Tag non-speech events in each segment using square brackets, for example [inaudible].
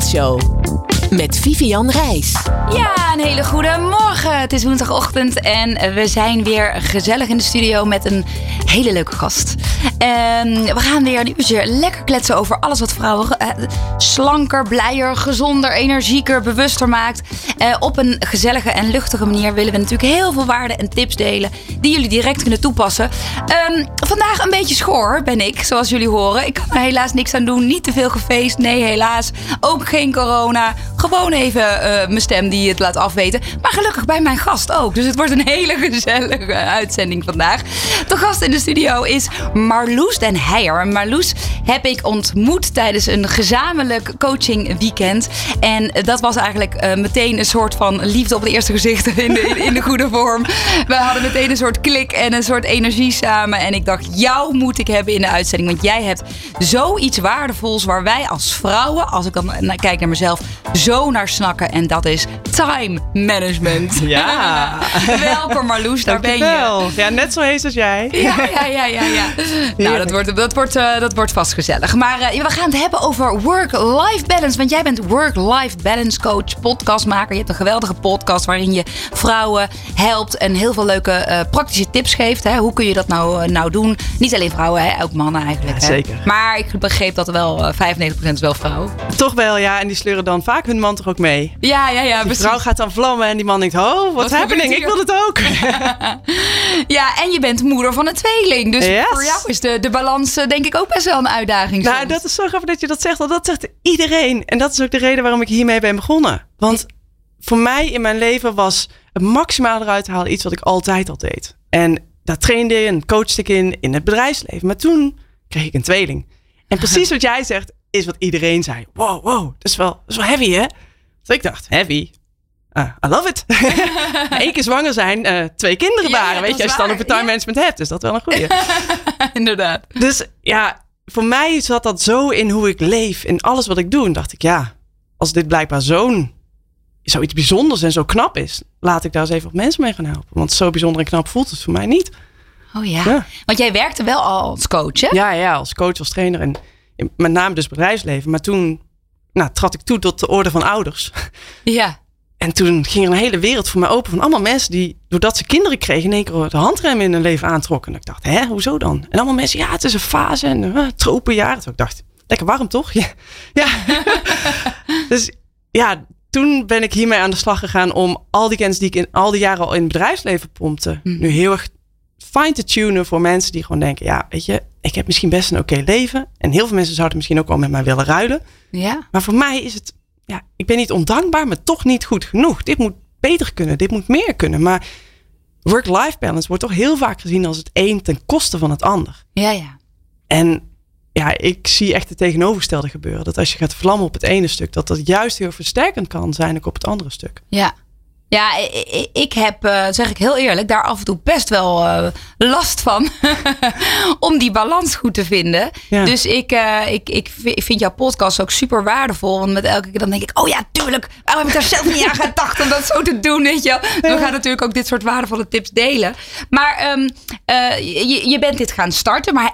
Show. Met Vivian Reis. Ja, een hele goede morgen. Het is woensdagochtend en we zijn weer gezellig in de studio met een hele leuke gast. En we gaan weer een uurtje lekker kletsen over alles wat vrouwen eh, slanker, blijer, gezonder, energieker, bewuster maakt. Eh, op een gezellige en luchtige manier willen we natuurlijk heel veel waarden en tips delen die jullie direct kunnen toepassen. Ehm, vandaag een beetje schoor ben ik, zoals jullie horen. Ik kan er helaas niks aan doen. Niet te veel gefeest. Nee, helaas. Ook geen corona. Gewoon even eh, mijn stem die het laat afweten. Maar gelukkig bij mijn gast ook. Dus het wordt een [laughs] hele gezellige uitzending vandaag. De gast in de studio is Marloes den Heijer. Marloes heb ik ontmoet tijdens een gezamenlijk coaching weekend. En dat was eigenlijk uh, meteen een soort van liefde op het eerste gezicht [laughs] in de, in de goede vorm. We hadden meteen een soort klik en een soort energie samen. En ik dacht, jou moet ik hebben in de uitzending. Want jij hebt zoiets waardevols waar wij als vrouwen, als ik dan kijk naar mezelf, zo naar snakken. En dat is time management. [laughs] Ja. [laughs] Welkom Marloes, daar ben je. Ja, net zo heet als jij. Ja, ja, ja, ja. ja. nou, dat wordt, dat, wordt, uh, dat wordt vast gezellig. Maar uh, we gaan het hebben over work-life balance. Want jij bent work-life balance coach, podcastmaker. Je hebt een geweldige podcast waarin je vrouwen helpt en heel veel leuke uh, praktische tips geeft. Hè? Hoe kun je dat nou, nou doen? Niet alleen vrouwen, hè? ook mannen eigenlijk. Ja, zeker. Hè? Maar ik begreep dat er wel 95% is wel vrouwen. Toch wel, ja. En die sleuren dan vaak hun man toch ook mee. Ja, ja, ja. Die vrouw gaat dan vlammen en die man denkt, oh, wat happening, ik wil het ook. [laughs] [laughs] ja, en je bent moeder van een tweeling. Dus yes. voor jou is de, de balans denk ik ook best wel een uitdaging. Nou, soms. dat is zo grappig dat je dat zegt. Want dat zegt iedereen. En dat is ook de reden waarom ik hiermee ben begonnen. Want voor mij in mijn leven was het maximaal eruit halen iets wat ik altijd al deed. En daar trainde en coachte ik in, in het bedrijfsleven. Maar toen kreeg ik een tweeling. En precies [laughs] wat jij zegt, is wat iedereen zei. Wow, wow, dat is wel, dat is wel heavy, hè? Dus ik dacht, heavy? Uh, I love it. [laughs] Eén keer zwanger zijn, uh, twee kinderen Ja, ja, weet je, als je dan over time management hebt, is dat wel een goeie. [laughs] Inderdaad. dus ja, voor mij zat dat zo in hoe ik leef. In alles wat ik doe. En dacht ik, ja, als dit blijkbaar zo'n zoiets bijzonders en zo knap is, laat ik daar eens even op mensen mee gaan helpen. Want zo bijzonder en knap voelt het voor mij niet. Oh ja. Ja. Want jij werkte wel al als coach, hè? Ja, ja, als coach, als trainer en met name dus bedrijfsleven. Maar toen nou, trad ik toe tot de orde van ouders. Ja. En toen ging er een hele wereld voor mij open van allemaal mensen die, doordat ze kinderen kregen, in één keer de handrem in hun leven aantrokken. En ik dacht, hè, hoezo dan? En allemaal mensen, ja, het is een fase en uh, tropenjaar. Ik dacht, lekker warm toch? Ja. [laughs] ja. [laughs] dus ja, toen ben ik hiermee aan de slag gegaan om al die kennis die ik in al die jaren al in het bedrijfsleven pompte, Mhm. nu heel erg fine te tunen voor mensen die gewoon denken, ja, weet je, ik heb misschien best een oké leven. En heel veel mensen zouden misschien ook wel met mij willen ruilen. Ja. Maar voor mij is het, ja, ik ben niet ondankbaar, maar toch niet goed genoeg. Dit moet beter kunnen, dit moet meer kunnen. Maar work-life balance wordt toch heel vaak gezien als het een ten koste van het ander. Ja, ja. En ja, ik zie echt het tegenovergestelde gebeuren. Dat als je gaat vlammen op het ene stuk, dat dat juist heel versterkend kan zijn ook op het andere stuk. Ja. Ja, ik heb, eh, zeg ik heel eerlijk, daar af en toe best wel eh, last van. [laughs] om die balans goed te vinden. Ja. Dus ik, eh, ik, ik vi- ik vind jouw podcast ook super waardevol. Want met elke keer dan denk ik, oh ja, tuurlijk. Waarom heb ik daar zelf niet aan gedacht om dat zo te doen? Weet je wel? Gaan natuurlijk ook dit soort waardevolle tips delen. Maar ehm, eh, je, je bent dit gaan starten. Maar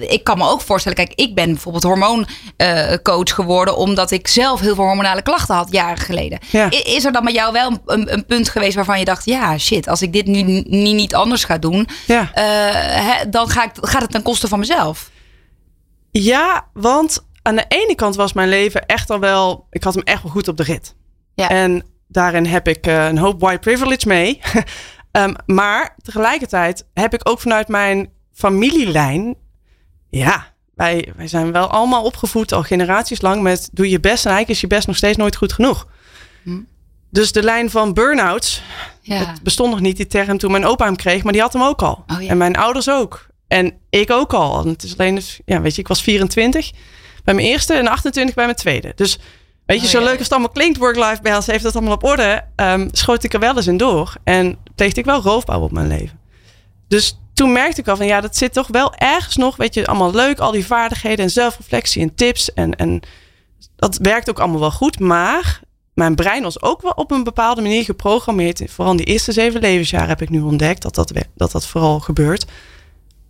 ik kan me ook voorstellen, kijk, ik ben bijvoorbeeld hormooncoach geworden. Omdat ik zelf heel veel hormonale klachten had jaren geleden. Ja. Is er dan bij jou wel een, een punt geweest waarvan je dacht: ja, shit, als ik dit nu niet, niet anders ga doen, Ja. eh, hè, dan ga ik, gaat het ten koste van mezelf. Ja, want aan de ene kant was mijn leven echt al wel, ik had hem echt wel goed op de rit. Ja. En daarin heb ik eh, een hoop white privilege mee. [laughs] Ehm, maar tegelijkertijd heb ik ook vanuit mijn familielijn, ja, wij, wij zijn wel allemaal opgevoed al generaties lang met doe je best en eigenlijk is je best nog steeds nooit goed genoeg. Hm. Dus de lijn van burn-outs, Ja. het bestond nog niet die term toen mijn opa hem kreeg, maar die had hem ook al. Oh ja. En mijn ouders ook. En ik ook al. En het is alleen, dus, ja, weet je, ik was 24 bij mijn eerste en 28 bij mijn tweede. Dus weet je, Oh zo ja. leuk als het allemaal klinkt, work-life balance, heeft dat allemaal op orde. ehm, schoot ik er wel eens in door. En pleegde ik wel roofbouw op mijn leven. Dus toen merkte ik al van, ja, dat zit toch wel ergens nog, weet je, allemaal leuk. Al die vaardigheden en zelfreflectie en tips. En, en dat werkt ook allemaal wel goed. Maar mijn brein was ook wel op een bepaalde manier geprogrammeerd. Vooral die eerste zeven levensjaren heb ik nu ontdekt dat dat, dat, dat vooral gebeurt.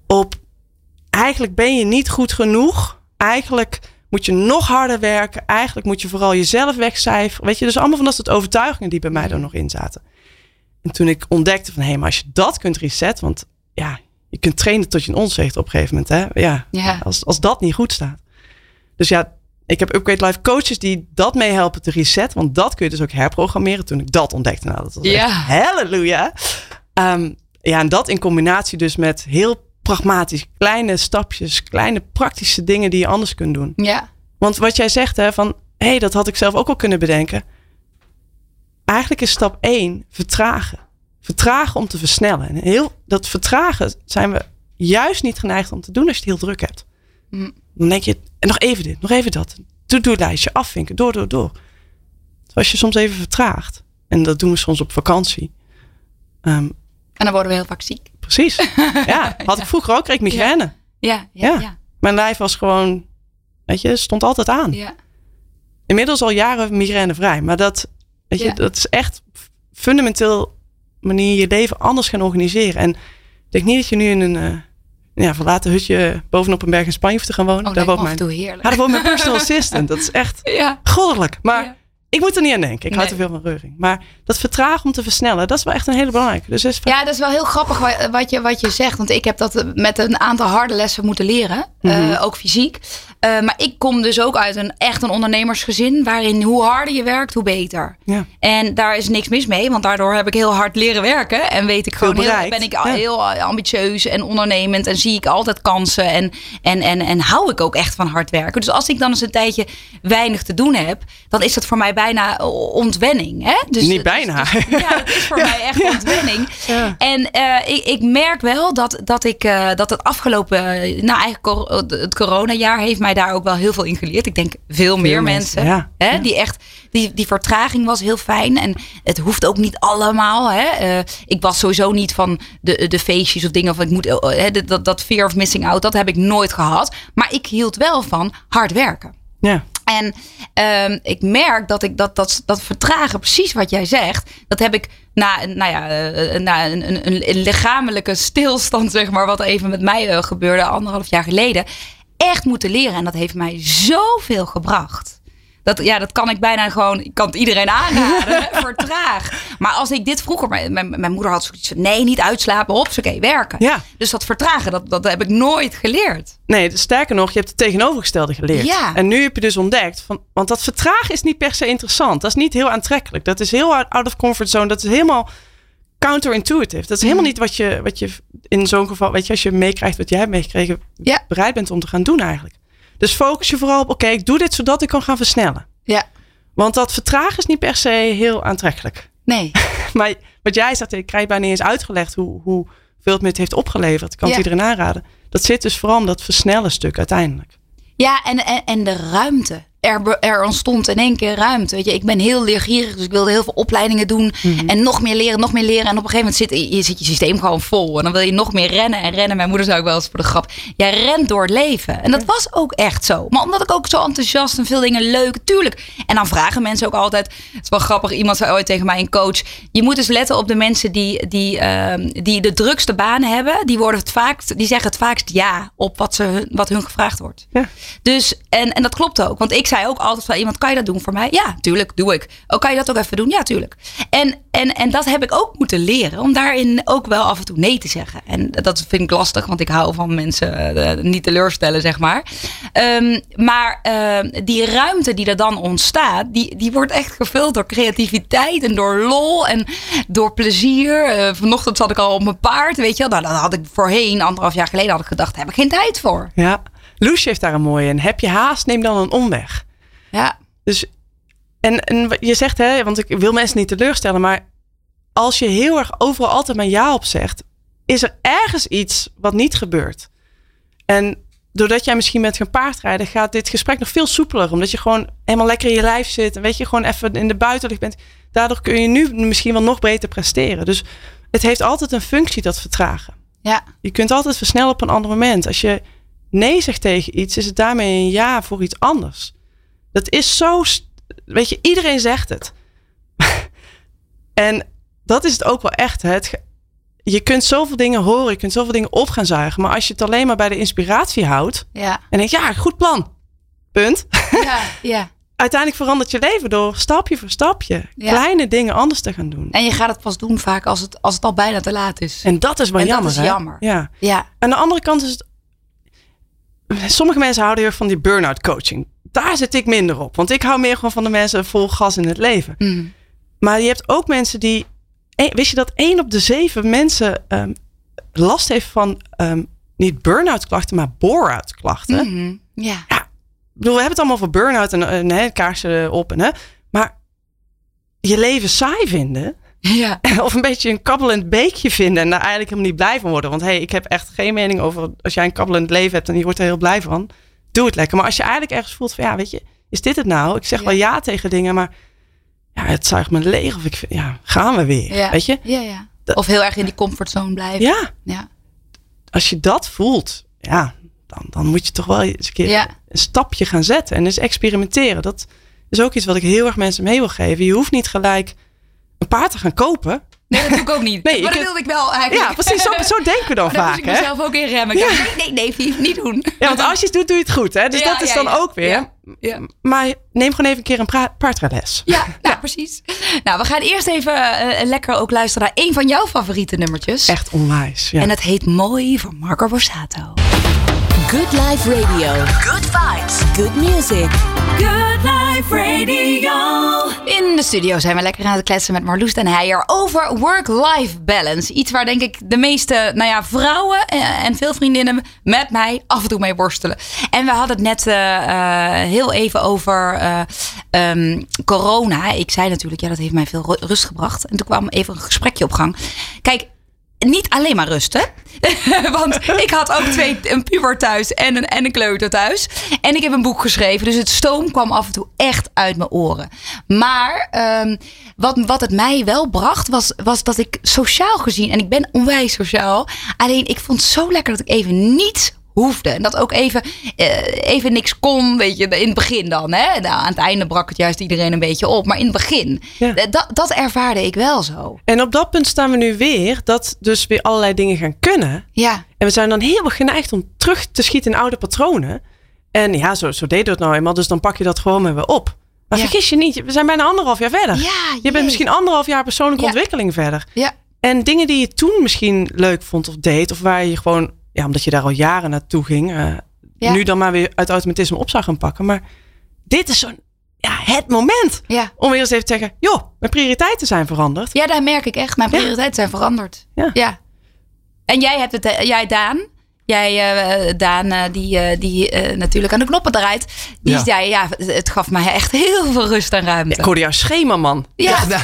Op eigenlijk ben je niet goed genoeg. Eigenlijk moet je nog harder werken. Eigenlijk moet je vooral jezelf wegcijferen. Weet je, dus allemaal van dat soort overtuigingen die bij mij er nog in zaten. En toen ik ontdekte van, hé, maar als je dat kunt resetten, want ja, je kunt trainen tot je een onzicht op een gegeven moment, hè? Ja, Ja. Als, als dat niet goed staat. Dus ja, ik heb Upgrade Life coaches die dat meehelpen te resetten, want dat kun je dus ook herprogrammeren. Toen ik dat ontdekte, nou, dat was Ja. echt halleluja. Ehm, ja, en dat in combinatie dus met heel pragmatisch, kleine stapjes, kleine praktische dingen die je anders kunt doen. Ja. Want wat jij zegt, hè, van hé, hey, dat had ik zelf ook al kunnen bedenken. Eigenlijk is stap 1 vertragen. Vertragen om te versnellen. En heel, dat vertragen zijn we juist niet geneigd om te doen als je het heel druk hebt. Dan denk je, en nog even dit, nog even dat. To-do-lijstje afvinken, door, door, door. Dus als je soms even vertraagt, en dat doen we soms op vakantie. Ehm, En dan worden we heel vaak ziek. precies. [laughs] Ja, had ik vroeger ook, kreeg ik migraine. Ja, ja, Ja. Mijn lijf was gewoon, weet je, stond altijd aan. ja. inmiddels al jaren migrainevrij. Maar dat, weet je, dat is echt fundamenteel manier je leven anders gaan organiseren. En ik denk niet dat je nu in een eh, ja, verlaten hutje bovenop een berg in Spanje te gaan wonen. Oh, daar woont mijn, toe heerlijk. ja, daar woont mijn [laughs] personal assistant. Dat is echt Ja. goddelijk. Maar Ja. ik moet er niet aan denken. Ik hou Nee. te veel van reuring. Maar dat vertragen om te versnellen, dat is wel echt een hele belangrijke. Dus is Ja, dat is wel heel grappig wa- wat je, wat je zegt. Want ik heb dat met een aantal harde lessen moeten leren. eh, Mhm. ook fysiek. Eh, maar ik kom dus ook uit een echt een ondernemersgezin. Waarin hoe harder je werkt, hoe beter. ja. En daar is niks mis mee. Want daardoor heb ik heel hard leren werken. En weet ik gewoon heel, ben ik Ja. heel ambitieus en ondernemend. En zie ik altijd kansen. En, en, en, en hou ik ook echt van hard werken. Dus als ik dan eens een tijdje weinig te doen heb. Dan is dat voor mij bijna ontwenning. Hè? Dus, Niet bijna. dus- ja, dat is voor [laughs] mij echt ontwenning. En eh, ik, ik merk wel dat, dat, ik, eh, dat het afgelopen, eh, nou eigenlijk het coronajaar heeft mij daar ook wel heel veel in geleerd. Ik denk veel meer mensen, mensen. ja. Hè, Ja. Die echt, die, die vertraging was heel fijn. En het hoeft ook niet allemaal. Hè. Eh, ik was sowieso niet van de, de feestjes of dingen. Of ik moet, hè, dat, dat fear of missing out, dat heb ik nooit gehad. Maar ik hield wel van hard werken. ja. En ehm, ik merk dat ik dat, dat, dat vertragen, precies wat jij zegt, dat heb ik na, nou ja, na een, een, een, lichamelijke stilstand, zeg maar, wat even met mij gebeurde anderhalf jaar geleden, echt moeten leren. En dat heeft mij zoveel gebracht. Dat, ja, dat kan ik bijna gewoon, ik kan het iedereen aanraden, [laughs] vertraag. Maar als ik dit vroeger, mijn, mijn, mijn moeder had zoiets van, nee, niet uitslapen, oké, werken. Ja. Dus dat vertragen, dat, dat heb ik nooit geleerd. Nee, sterker nog, je hebt het tegenovergestelde geleerd. Ja. En nu heb je dus ontdekt, van, want dat vertragen is niet per se interessant. Dat is niet heel aantrekkelijk. Dat is heel out out of comfort zone. Dat is helemaal counterintuitive. Dat is helemaal Mhm. niet wat je, wat je in zo'n geval, weet je, als je meekrijgt wat jij hebt meegekregen, Ja. bereid bent om te gaan doen eigenlijk. Dus focus je vooral op, oké, ik doe dit zodat ik kan gaan versnellen. Ja. Want dat vertragen is niet per se heel aantrekkelijk. Nee. [laughs] Maar wat jij zegt, ik krijg bijna niet eens uitgelegd hoe, hoe veel het me het heeft opgeleverd. Ik kan het iedereen aanraden. Dat zit dus vooral om dat versnellen stuk uiteindelijk. Ja, en, en, en de ruimte. Er, er ontstond in één keer ruimte. Weet je, ik ben heel leergierig, dus ik wilde heel veel opleidingen doen. Mhm. En nog meer leren, nog meer leren. En op een gegeven moment zit je, zit je systeem gewoon vol. En dan wil je nog meer rennen en rennen. Mijn moeder zei ook wel eens voor de grap. Jij rent door het leven. En dat was ook echt zo. Maar omdat ik ook zo enthousiast en veel dingen leuk, tuurlijk. En dan vragen mensen ook altijd. Het is wel grappig, iemand zei ooit tegen mij, een coach. Je moet dus letten op de mensen die, die, ehm, die de drukste baan hebben. Die, worden het vaakst, die zeggen het vaakst ja op wat, ze, hun- wat hun gevraagd wordt. Ja. Dus, en, en dat klopt ook. Want ik zei ook altijd van iemand, kan je dat doen voor mij? Ja, tuurlijk, doe ik. Oh, kan je dat ook even doen? Ja, tuurlijk. En, en, en dat heb ik ook moeten leren. Om daarin ook wel af en toe nee te zeggen. En dat vind ik lastig, want ik hou van mensen eh, niet teleurstellen, zeg maar. Ehm, maar ehm, die ruimte die er dan ontstaat, die, die wordt echt gevuld door creativiteit en door lol en door plezier. Eh, vanochtend zat ik al op mijn paard, weet je wel. Nou, dat had ik voorheen, anderhalf jaar geleden, had ik gedacht, daar heb ik geen tijd voor. Ja. Loes heeft daar een mooie in. Heb je haast, neem dan een omweg. Ja, Dus, en, en je zegt, hè, want ik wil mensen niet teleurstellen, maar als je heel erg overal altijd maar ja op zegt, is er ergens iets wat niet gebeurt. En doordat jij misschien bent gaan paardrijden, gaat dit gesprek nog veel soepeler. Omdat je gewoon helemaal lekker in je lijf zit. En weet je, gewoon even in de buitenlucht bent. Daardoor kun je nu misschien wel nog beter presteren. Dus het heeft altijd een functie, dat vertragen. ja. Je kunt altijd versnellen op een ander moment. Als je nee zegt tegen iets, is het daarmee een ja voor iets anders. Dat is zo. Weet je, iedereen zegt het. [laughs] en dat is het ook wel echt. hè. Het, je kunt zoveel dingen horen, je kunt zoveel dingen op gaan zuigen. Maar als je het alleen maar bij de inspiratie houdt Ja, en denkt, ja, goed plan. punt. [laughs] Ja, ja. Uiteindelijk verandert je leven door stapje voor stapje Ja. kleine dingen anders te gaan doen. En je gaat het pas doen vaak als het, als het al bijna te laat is. En dat is wel En dat jammer. is hè? jammer. Ja. Ja, Aan de andere kant is het. Sommige mensen houden heel van die burn-out coaching. Daar zit ik minder op. Want ik hou meer gewoon van de mensen vol gas in het leven. Mm. Maar je hebt ook mensen die. eh, Wist je dat één op de zeven mensen ehm, last heeft van ehm, niet burn-out klachten, maar bore-out klachten? Mhm. ja. Ik bedoel, we hebben het allemaal voor burn-out en, en hè, kaarsen op en hè. Maar je leven saai vinden. [laughs] ja. [laughs] Of een beetje een kabbelend beekje vinden en daar eigenlijk helemaal niet blij van worden. Want hey, ik heb echt geen mening over als jij een kabbelend leven hebt en je wordt er heel blij van. Doe het lekker. Maar als je eigenlijk ergens voelt van ja, weet je, is dit het nou? Ik zeg Ja. wel ja tegen dingen, maar ja, het zuigt me leeg. Of ik vind, ja, gaan we weer. Ja. Weet je? Ja, ja. Of heel erg in die comfortzone blijven. Ja, Ja. als je dat voelt, ja, dan, dan moet je toch wel eens een keer Ja. een stapje gaan zetten en eens experimenteren. Dat is ook iets wat ik heel erg mensen mee wil geven. Je hoeft niet gelijk een paard te gaan kopen. Nee, dat doe ik ook niet. [laughs] Nee, maar dat wilde ik wel eigenlijk. Ja, precies. Zo, zo denken we dan [laughs] vaak. ik Hè? mezelf ook in remmen. Ik Nee, nee, nee, Vief, niet doen. Ja, want als je het doet, doe je het goed. Hè? Dus Ja, dat is ja, dan ja. ook weer. Ja. Ja. Maar neem gewoon even een keer een paardrijles. Ja, [laughs] nou precies. Nou, we gaan eerst even eh, lekker ook luisteren naar een van jouw favoriete nummertjes. Echt onwijs. Ja. En het heet Mooi van Marco Borsato. Good Life Radio. Good vibes. Good music. Good Life Radio. In de studio zijn we lekker aan het kletsen met Marloes den Heijer over work-life balance. Iets waar denk ik de meeste nou ja, vrouwen eh, en veel vriendinnen met mij af en toe mee worstelen. En we hadden het net eh, eh, heel even over eh, ehm, corona. Ik zei natuurlijk, ja, dat heeft mij veel ru- rust gebracht. En toen kwam even een gesprekje op gang. Kijk, niet alleen maar rusten. [laughs] Want ik had ook twee, een puber thuis en een, en een kleuter thuis. En ik heb een boek geschreven. Dus het stoom kwam af en toe echt uit mijn oren. Maar ehm, wat, wat het mij wel bracht, was, was dat ik sociaal gezien... en ik ben onwijs sociaal. Alleen ik vond het zo lekker dat ik even niets hoefde. En dat ook even, eh, even niks kon, weet je, in het begin dan. Hè? Nou, aan het einde brak het juist iedereen een beetje op. Maar in het begin, Ja. eh, dat, dat ervaarde ik wel zo. En op dat punt staan we nu weer dat dus weer allerlei dingen gaan kunnen. Ja, En we zijn dan heel erg geneigd om terug te schieten in oude patronen. En ja, zo, zo deden we het nou eenmaal. Dus dan pak je dat gewoon maar weer op. Maar Ja. vergis je niet, we zijn bijna anderhalf jaar verder. ja Je bent misschien anderhalf jaar persoonlijke Ja. ontwikkeling verder. Ja, En dingen die je toen misschien leuk vond of deed. Of waar je gewoon, ja, omdat je daar al jaren naartoe ging. eh, Ja. Nu dan maar weer uit automatisme op zou gaan pakken. Maar dit is zo'n, ja, het moment. ja. Om weer eens even te zeggen, joh, mijn prioriteiten zijn veranderd. Ja, daar merk ik echt. Mijn prioriteiten zijn veranderd. Ja. En jij hebt het, eh, jij Daan. Jij, eh, Daan, eh, die, die natuurlijk aan de knoppen draait. Die Ja. zei, ja, het gaf mij echt heel veel rust en ruimte. Ik hoorde jouw schema, man. Ja, Nou,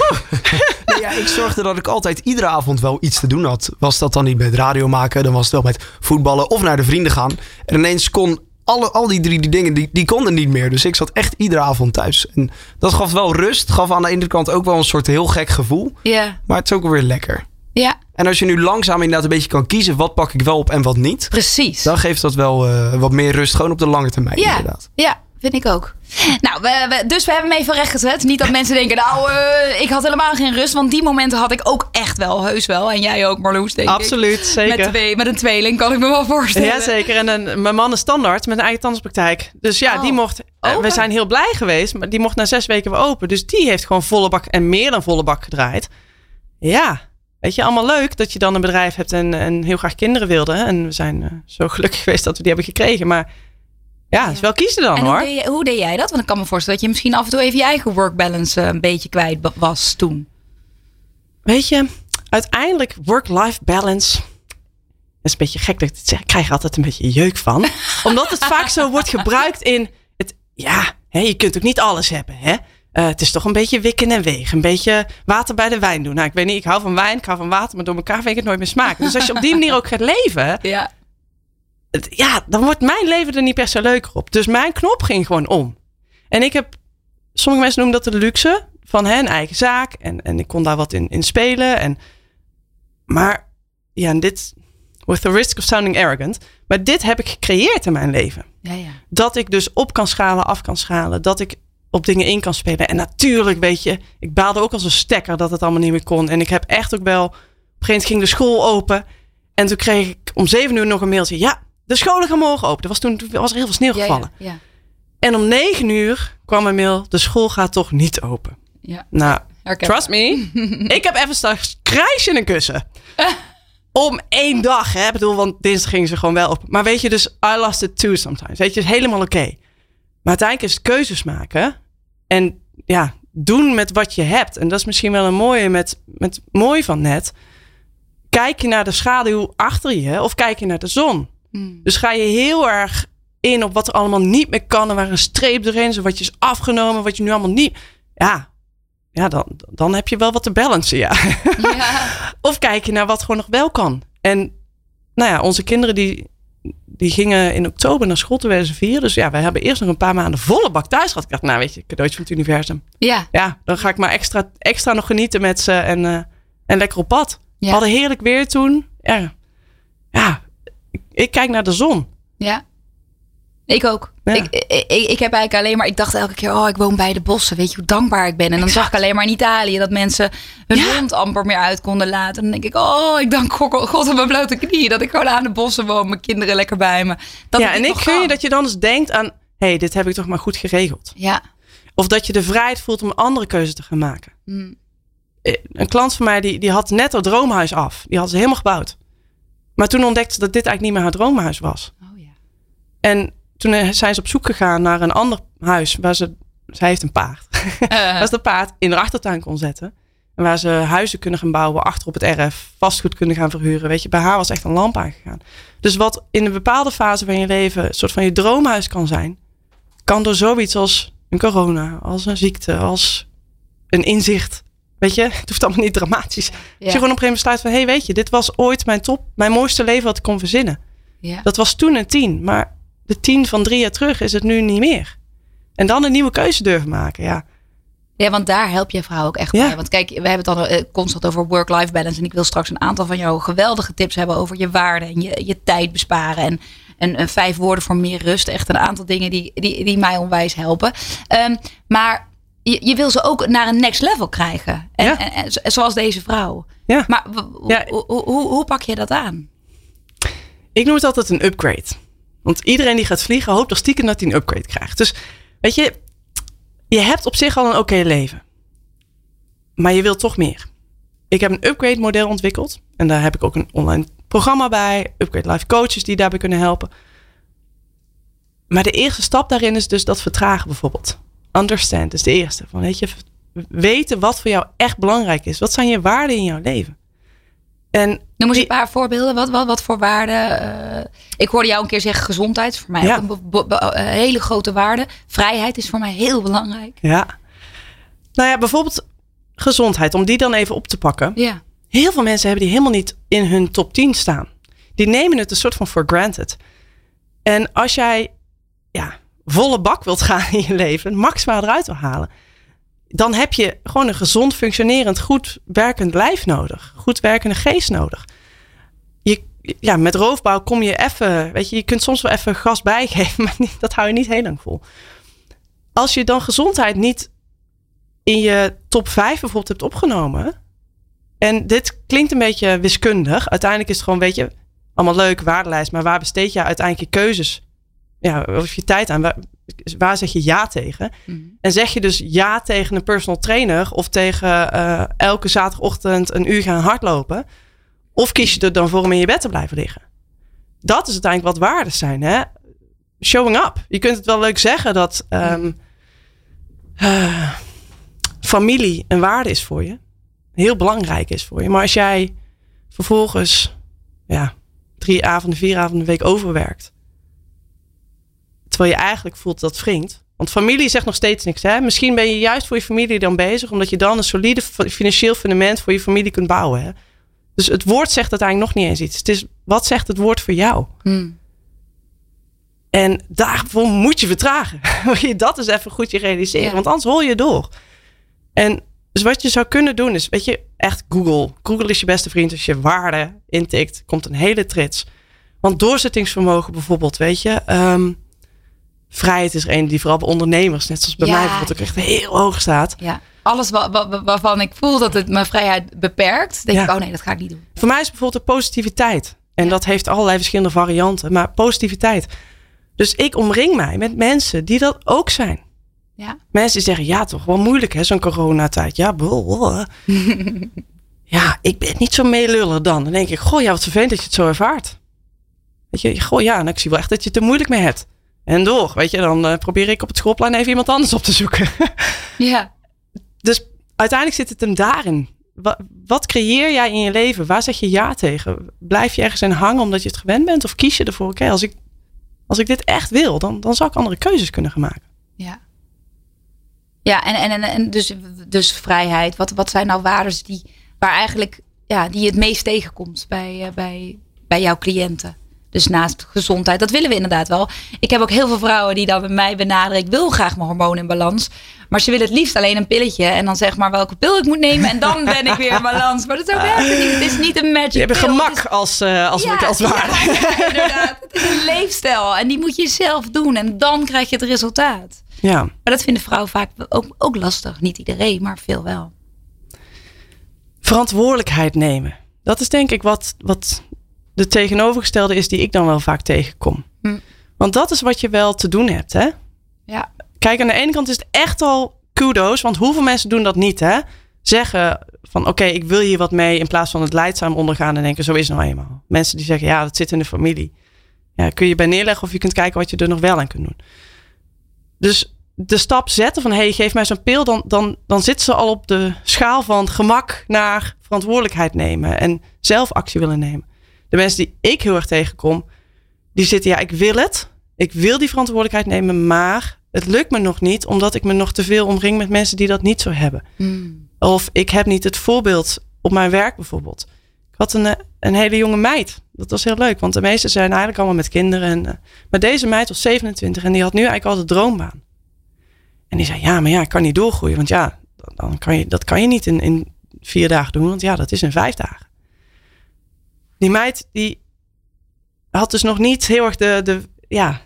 nee, [laughs] ja, ik zorgde dat ik altijd iedere avond wel iets te doen had. Was dat dan niet met radio maken, dan was het wel met voetballen of naar de vrienden gaan. En ineens kon alle, al die drie die dingen, die, die konden niet meer. Dus ik zat echt iedere avond thuis. En dat gaf wel rust, gaf aan de ene kant ook wel een soort heel gek gevoel. ja, Maar het is ook weer lekker. Ja, En als je nu langzaam inderdaad een beetje kan kiezen, wat pak ik wel op en wat niet. precies. Dan geeft dat wel eh, wat meer rust, gewoon op de lange termijn Ja, inderdaad. ja, vind ik ook. Nou, we, we- dus we hebben hem even rechtgezet. Niet dat [laughs] mensen denken, nou, eh, ik had helemaal geen rust. Want die momenten had ik ook echt wel, heus wel. En jij ook, Marloes, denk ik. Absoluut, Met, zeker. twee, met een tweeling kan ik me wel [laughs] voorstellen. Ja, zeker. En een, mijn man is standaard met een eigen tandartspraktijk. Dus ja, Oh. die mocht. eh, we zijn heel blij geweest, maar die mocht na zes weken weer open. Dus die heeft gewoon volle bak en meer dan volle bak gedraaid. Ja, weet je, allemaal leuk dat je dan een bedrijf hebt en, en heel graag kinderen wilde. En we zijn eh, zo gelukkig [laughs] geweest dat we die hebben gekregen. Maar ja, het is wel kiezen dan En hoor. hoe deed, hoe deed jij dat? Want ik kan me voorstellen dat je misschien af en toe even je eigen work balance eh, een beetje kwijt was toen. Weet je, uiteindelijk work-life balance. Dat is een beetje gek dat ik dit zeg. Ik krijg er altijd een beetje jeuk van. [laughs] Omdat het vaak zo wordt gebruikt in het. Ja, hè, je kunt ook niet alles hebben. Hè? Eh, het is toch een beetje wikken en wegen. Een beetje water bij de wijn doen. Nou, ik weet niet, ik hou van wijn, ik hou van water, maar door elkaar vind ik het nooit meer smaken. Dus als je op die manier ook gaat leven, [laughs] Ja. het- ja, dan wordt mijn leven er niet per se leuker op. Dus mijn knop ging gewoon om. En ik heb, sommige mensen noemen dat de luxe van hè, een eigen zaak. En, en ik kon daar wat in, in spelen. En, maar ja, en dit, with the risk of sounding arrogant. Maar dit heb ik gecreëerd in mijn leven. Ja, ja. Dat ik dus op kan schalen, af kan schalen. Dat ik op dingen in kan spelen. En natuurlijk, weet je, ik baalde ook als een stekker dat het allemaal niet meer kon. En ik heb echt ook wel, op een gegeven moment ging de school open. En toen kreeg ik om zeven uur nog een mailtje. Ja, de scholen gaan morgen open. Er was toen, toen was er heel veel sneeuw gevallen. ja, ja. En om negen uur kwam een mail, de school gaat toch niet open. Ja. Nou, Herken. trust me, [laughs] ik heb even straks krijsje in een kussen. [laughs] Om één dag, hè. Ik bedoel, want dinsdag gingen ze gewoon wel op. Maar weet je, dus I lost it too sometimes. Weet je, is helemaal oké. Maar uiteindelijk is het keuzes maken. En ja, doen met wat je hebt. En dat is misschien wel een mooie met, met mooi van net. Kijk je naar de schaduw achter je of kijk je naar de zon? Hmm. Dus ga je heel erg in op wat er allemaal niet meer kan. En waar een streep doorheen is. Wat je is afgenomen. Wat je nu allemaal niet... Ja, ja dan, dan heb je wel wat te balancen, ja. Ja. [laughs] Of kijk je naar wat gewoon nog wel kan. En nou ja, onze kinderen die, die gingen in oktober naar school terwijl ze vier. Dus ja, wij hebben eerst nog een paar maanden volle bak thuis gehad. Ik dacht, nou weet je, cadeautje van het universum. ja. Ja, dan ga ik maar extra, extra nog genieten met ze en, eh, en lekker op pad. Ja. We hadden heerlijk weer toen. Ja, ja ik, ik kijk naar de zon. Ja. Ik ook. Ja. Ik, ik, ik, heb eigenlijk alleen maar, ik dacht elke keer, oh, ik woon bij de bossen. Weet je hoe dankbaar ik ben? En dan zag ik alleen maar in Italië dat mensen hun Ja. hond amper meer uit konden laten. Dan denk ik, oh, ik dank God God op mijn blote knieën dat ik gewoon aan de bossen woon, mijn kinderen lekker bij me. Dat ja, en ik gun je dat je dan eens denkt aan... hé, hey, dit heb ik toch maar goed geregeld. Ja. Of dat je de vrijheid voelt om een andere keuze te gaan maken. Mm. Eh, Een klant van mij die, die had net haar droomhuis af. Die had ze helemaal gebouwd. Maar toen ontdekte ze dat dit eigenlijk niet meer haar droomhuis was. Oh ja. En toen eh, zijn ze op zoek gegaan naar een ander huis waar ze... Zij heeft een paard. [laughs] Eh, waar ze de paard in de achtertuin kon zetten. En waar ze huizen kunnen gaan bouwen achter op het erf. Vastgoed kunnen gaan verhuren. Weet je, bij haar was echt een lamp aangegaan. Dus wat in een bepaalde fase van je leven een soort van je droomhuis kan zijn. Kan door zoiets als een corona, als een ziekte, als een inzicht. Weet je, [laughs] het hoeft allemaal niet dramatisch. Als je gewoon op een gegeven moment besluit van... hé, hey, weet je, dit was ooit mijn top, mijn mooiste leven wat ik kon verzinnen. ja. Dat was toen een tien, maar de tien van drie jaar terug is het nu niet meer. En dan een nieuwe keuze durven maken, ja. Ja, want daar help je vrouw ook echt Ja. bij. Want kijk, we hebben het dan eh, constant over work-life balance. En ik wil straks een aantal van jouw geweldige tips hebben over je waarde en je, je tijd besparen. En, en, en vijf woorden voor meer rust. Echt een aantal dingen die, die, die mij onwijs helpen. Ehm, maar je, je wil ze ook naar een next level krijgen. En, Ja. en, en zo- zoals deze vrouw. Ja. Maar Ja. hoe, hoe pak je dat aan? Ik noem het altijd een upgrade. Want iedereen die gaat vliegen hoopt toch stiekem dat hij een upgrade krijgt. Dus weet je, je hebt op zich al een oké leven. Maar je wilt toch meer. Ik heb een upgrade model ontwikkeld. En daar heb ik ook een online programma bij. Upgrade Life Coaches die daarbij kunnen helpen. Maar de eerste stap daarin is dus dat vertragen bijvoorbeeld. Understand is de eerste. Van, weet je, weten wat voor jou echt belangrijk is. Wat zijn je waarden in jouw leven? En Noem eens een paar voorbeelden. Wat, wat, wat voor waarden? eh, ik hoorde jou een keer zeggen gezondheid. is voor mij Ja. ook een eh, hele grote waarde. Vrijheid is voor mij heel belangrijk. Ja. Nou ja, bijvoorbeeld gezondheid, om die dan even op te pakken. Ja. Heel veel mensen hebben die helemaal niet in hun top 10 staan. Die nemen het een soort van for granted. En als jij ja, volle bak wilt gaan in je leven, maximaal eruit wil halen, dan heb je gewoon een gezond, functionerend, goed werkend lijf nodig. Goed werkende geest nodig. Je, ja, met roofbouw kom je even, weet je, je kunt soms wel even gas bijgeven, [laughs] maar dat hou je niet heel lang vol. Als je dan gezondheid niet in je top 5 bijvoorbeeld hebt opgenomen. En dit klinkt een beetje wiskundig. Uiteindelijk is het gewoon, weet je, allemaal leuk, waardelijst. Maar waar besteed je uiteindelijk je keuzes? Ja, of je tijd aan? Waar, waar zeg je ja tegen? Mhm. En zeg je dus ja tegen een personal trainer of tegen eh, elke zaterdagochtend een uur gaan hardlopen? Of kies je er dan voor om in je bed te blijven liggen? Dat is uiteindelijk wat waarden zijn. Hè? Showing up. Je kunt het wel leuk zeggen dat ehm, eh, familie een waarde is voor je. Heel belangrijk is voor je. Maar als jij vervolgens ja, drie avonden, vier avonden een week overwerkt. Terwijl je eigenlijk voelt dat wringt. Want familie zegt nog steeds niks. Hè? Misschien ben je juist voor je familie dan bezig. Omdat je dan een solide fi- financieel fundament voor je familie kunt bouwen. Hè? Dus het woord zegt uiteindelijk nog niet eens iets. Het is, wat zegt het woord voor jou? Hmm. En daarvoor moet je vertragen. [laughs] Je dat eens even goed je realiseren. Ja. Want anders hol je door. En dus wat je zou kunnen doen is, weet je, echt Google. Google is je beste vriend. Als je waarde intikt, komt een hele trits. Want doorzettingsvermogen bijvoorbeeld, weet je. ehm, vrijheid is er een die vooral bij ondernemers, net zoals bij Ja, mij bijvoorbeeld, ook echt heel hoog staat. Ja. Alles wa- wa- wa- waarvan ik voel dat het mijn vrijheid beperkt, denk Ja. ik, oh nee, dat ga ik niet doen. Voor mij is bijvoorbeeld de positiviteit. En Ja. dat heeft allerlei verschillende varianten. Maar positiviteit. Dus ik omring mij met mensen die dat ook zijn. Ja. Mensen die zeggen, ja toch, wel moeilijk hè, zo'n coronatijd. Ja, bol, [laughs] ja, ik ben niet zo meeluller dan. Dan denk ik, goh, ja, wat vervelend dat je het zo ervaart. Weet je, goh, ja, en ik zie wel echt dat je het er moeilijk mee hebt. En door, weet je, dan eh, probeer ik op het schoolplein even iemand anders op te zoeken. [laughs] Ja. dus uiteindelijk zit het hem daarin. Wat, wat creëer jij in je leven? Waar zeg je ja tegen? Blijf je ergens in hangen omdat je het gewend bent? Of kies je ervoor, oké, als, ik, als ik dit echt wil, dan, dan zou ik andere keuzes kunnen gaan maken. Ja. Ja, en, en, en, en dus, dus vrijheid. Wat, wat zijn nou waarden die, waar eigenlijk, ja, die je het meest tegenkomt bij, eh, bij, bij jouw cliënten? Dus naast gezondheid, dat willen we inderdaad wel. Ik heb ook heel veel vrouwen die dan bij mij benaderen. Ik wil graag mijn hormonen in balans. Maar ze willen het liefst alleen een pilletje. En dan zeg maar welke pil ik moet nemen. En dan ben ik weer in balans. Maar dat is ook werkt het niet. Het is niet een magic Je hebt gemak is- als, eh, als, Ja, als ja, ja, [laughs] inderdaad. Het is een leefstijl. En die moet je zelf doen. En dan krijg je het resultaat. Ja. Maar dat vinden vrouwen vaak ook, ook lastig. Niet iedereen, maar veel wel. verantwoordelijkheid nemen. Dat is denk ik wat, wat de tegenovergestelde is die ik dan wel vaak tegenkom. Hm. Want dat is wat je wel te doen hebt. Hè? Ja. Kijk, aan de ene kant is het echt al kudo's. Want hoeveel mensen doen dat niet? Hè? Zeggen van oké, ik wil hier wat mee. In plaats van het leidzaam ondergaan en denken zo is het nou eenmaal. Mensen die zeggen ja, dat zit in de familie. Ja, kun je bij neerleggen of je kunt kijken wat je er nog wel aan kunt doen. Dus de stap zetten van hey, geef mij zo'n pil, dan, dan, dan zit ze al op de schaal van gemak naar verantwoordelijkheid nemen en zelf actie willen nemen. De mensen die ik heel erg tegenkom, die zitten ja, ik wil het, ik wil die verantwoordelijkheid nemen, maar het lukt me nog niet omdat ik me nog te veel omring met mensen die dat niet zo hebben. Hmm. Of ik heb niet het voorbeeld op mijn werk bijvoorbeeld. Ik had een, eh, een hele jonge meid. Dat was heel leuk, want de meesten zijn eigenlijk allemaal met kinderen. En, eh, maar deze meid was 27 en die had nu eigenlijk al de droombaan. En die zei, ja, maar ja, ik kan niet doorgroeien. Want ja, dan- dan kan je, dat kan je niet in, in vier dagen doen. Want ja, dat is in vijf dagen. Die meid, die had dus nog niet heel erg de, de, ja,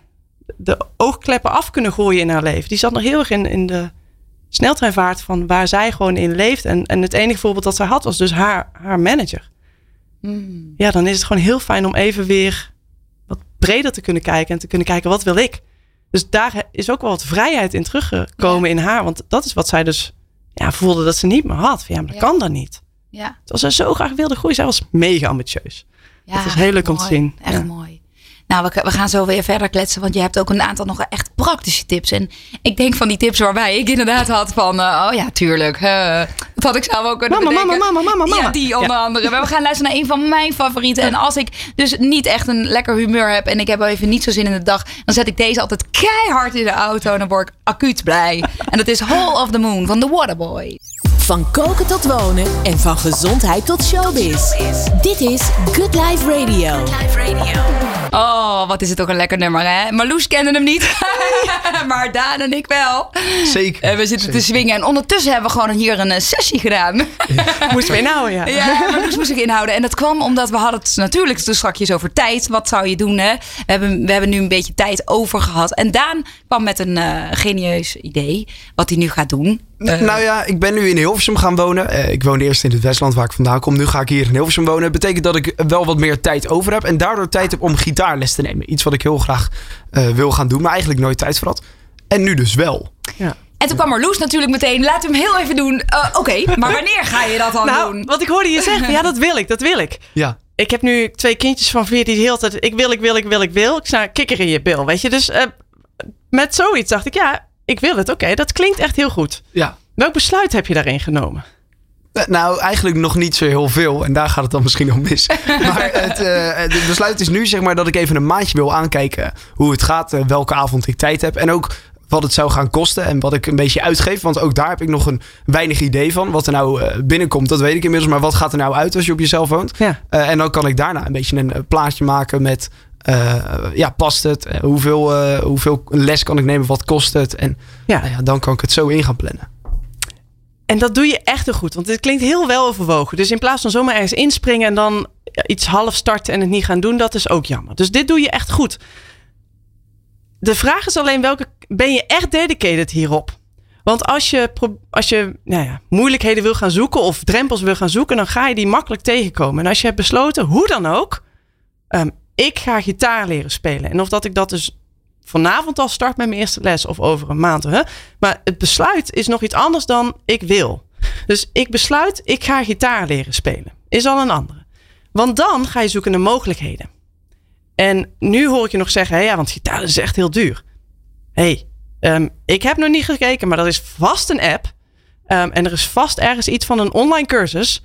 de oogkleppen af kunnen gooien in haar leven. Die zat nog heel erg in, in de sneltreinvaart van waar zij gewoon in leeft. En, en het enige voorbeeld dat zij had was dus haar, haar manager. Hmm. Ja, dan is het gewoon heel fijn om even weer wat breder te kunnen kijken. En te kunnen kijken, wat wil ik? Dus daar is ook wel wat vrijheid in teruggekomen in haar. Want dat is wat zij dus ja, voelde dat ze niet meer had. Ja, maar dat Ja. kan dan niet. Ja. Terwijl zij zo graag wilde groeien. Zij was mega ambitieus. ja. Dat is heel leuk om te zien. Echt Ja. mooi. Nou, we, we gaan zo weer verder kletsen, want je hebt ook een aantal nog echt praktische tips. En ik denk van die tips waarbij ik inderdaad had van, eh, oh ja, tuurlijk. eh, dat had ik zelf ook kunnen Mama, bedenken. mama, mama, mama, Ja, mama. die onder andere. Maar we gaan luisteren naar een van mijn favorieten. En als ik dus niet echt een lekker humeur heb en ik heb even niet zo zin in de dag, dan zet ik deze altijd keihard in de auto en dan word ik acuut blij. En dat is Hall of the Moon van The Waterboy. Van koken tot wonen en van gezondheid tot showbiz. Dit is Good Life Radio. Oh, wat is het ook een lekker nummer, hè? Marloes kende hem niet, [laughs] maar Daan en ik wel. Zeker. En we zitten te swingen en ondertussen hebben we gewoon hier een eh, sessie gedaan. Moest weer nou, ja. Ja, Marloes moest ik inhouden. En dat kwam omdat we hadden het natuurlijk toen strakjes over tijd. Wat zou je doen, hè? We hebben, we hebben nu een beetje tijd over gehad. En Daan kwam met een eh, genieus idee. Wat hij nu gaat doen. Eh, nou ja, ik ben nu in Hilversum gaan wonen. Eh, ik woonde eerst in het Westland waar ik vandaan kom. Nu ga ik hier in Hilversum wonen. Dat betekent dat ik wel wat meer tijd over heb. En daardoor tijd heb om gitaarles te nemen. Iets wat ik heel graag eh, wil gaan doen. Maar eigenlijk nooit tijd voor had. En nu dus wel. ja. En toen kwam Marloes natuurlijk meteen. Laat hem heel even doen. Eh, Oké, maar wanneer ga je dat dan Nou, doen? wat ik hoorde je zeggen, ja, dat wil ik, dat wil ik. Ja. ik heb nu twee kindjes van vier die de hele tijd... Ik wil, ik wil, ik wil, ik wil. Ik sta kikker in je bil, weet je. Dus eh, met zoiets dacht ik, ja, ik wil het. Oké, dat klinkt echt heel goed. Ja. Welk besluit heb je daarin genomen? Eh, Nou, eigenlijk nog niet zo heel veel. En daar gaat het dan misschien om mis. [laughs] maar het, eh, het besluit is nu zeg maar dat ik even een maandje wil aankijken hoe het gaat. eh, welke avond ik tijd heb. En ook wat het zou gaan kosten en wat ik een beetje uitgeef. Want ook daar heb ik nog een weinig idee van. Wat er nou binnenkomt, dat weet ik inmiddels. Maar wat gaat er nou uit als je op jezelf woont? Ja. En dan kan ik daarna een beetje een plaatje maken met... eh, ja, past het? Eh, hoeveel, eh, hoeveel les kan ik nemen? Wat kost het? En Ja. nou ja, dan kan ik het zo in gaan plannen. En dat doe je echt heel goed, want het klinkt heel wel overwogen. Dus in plaats van zomaar ergens inspringen en dan iets half starten en het niet gaan doen, dat is ook jammer. Dus dit doe je echt goed. De vraag is alleen welke ben je echt dedicated hierop? Want als je, als je nou ja, moeilijkheden wil gaan zoeken of drempels wil gaan zoeken, dan ga je die makkelijk tegenkomen. En als je hebt besloten, hoe dan ook, ehm, ik ga gitaar leren spelen. En of dat ik dat dus vanavond al start met mijn eerste les of over een maand. Hè? Maar het besluit is nog iets anders dan ik wil. Dus ik besluit, ik ga gitaar leren spelen. Is al een andere. Want dan ga je zoeken naar mogelijkheden. En nu hoor ik je nog zeggen, hé, ja, want gitaar is echt heel duur. Hey, ehm, ik heb nog niet gekeken, maar er is vast een app. Um, en er is vast ergens iets van een online cursus.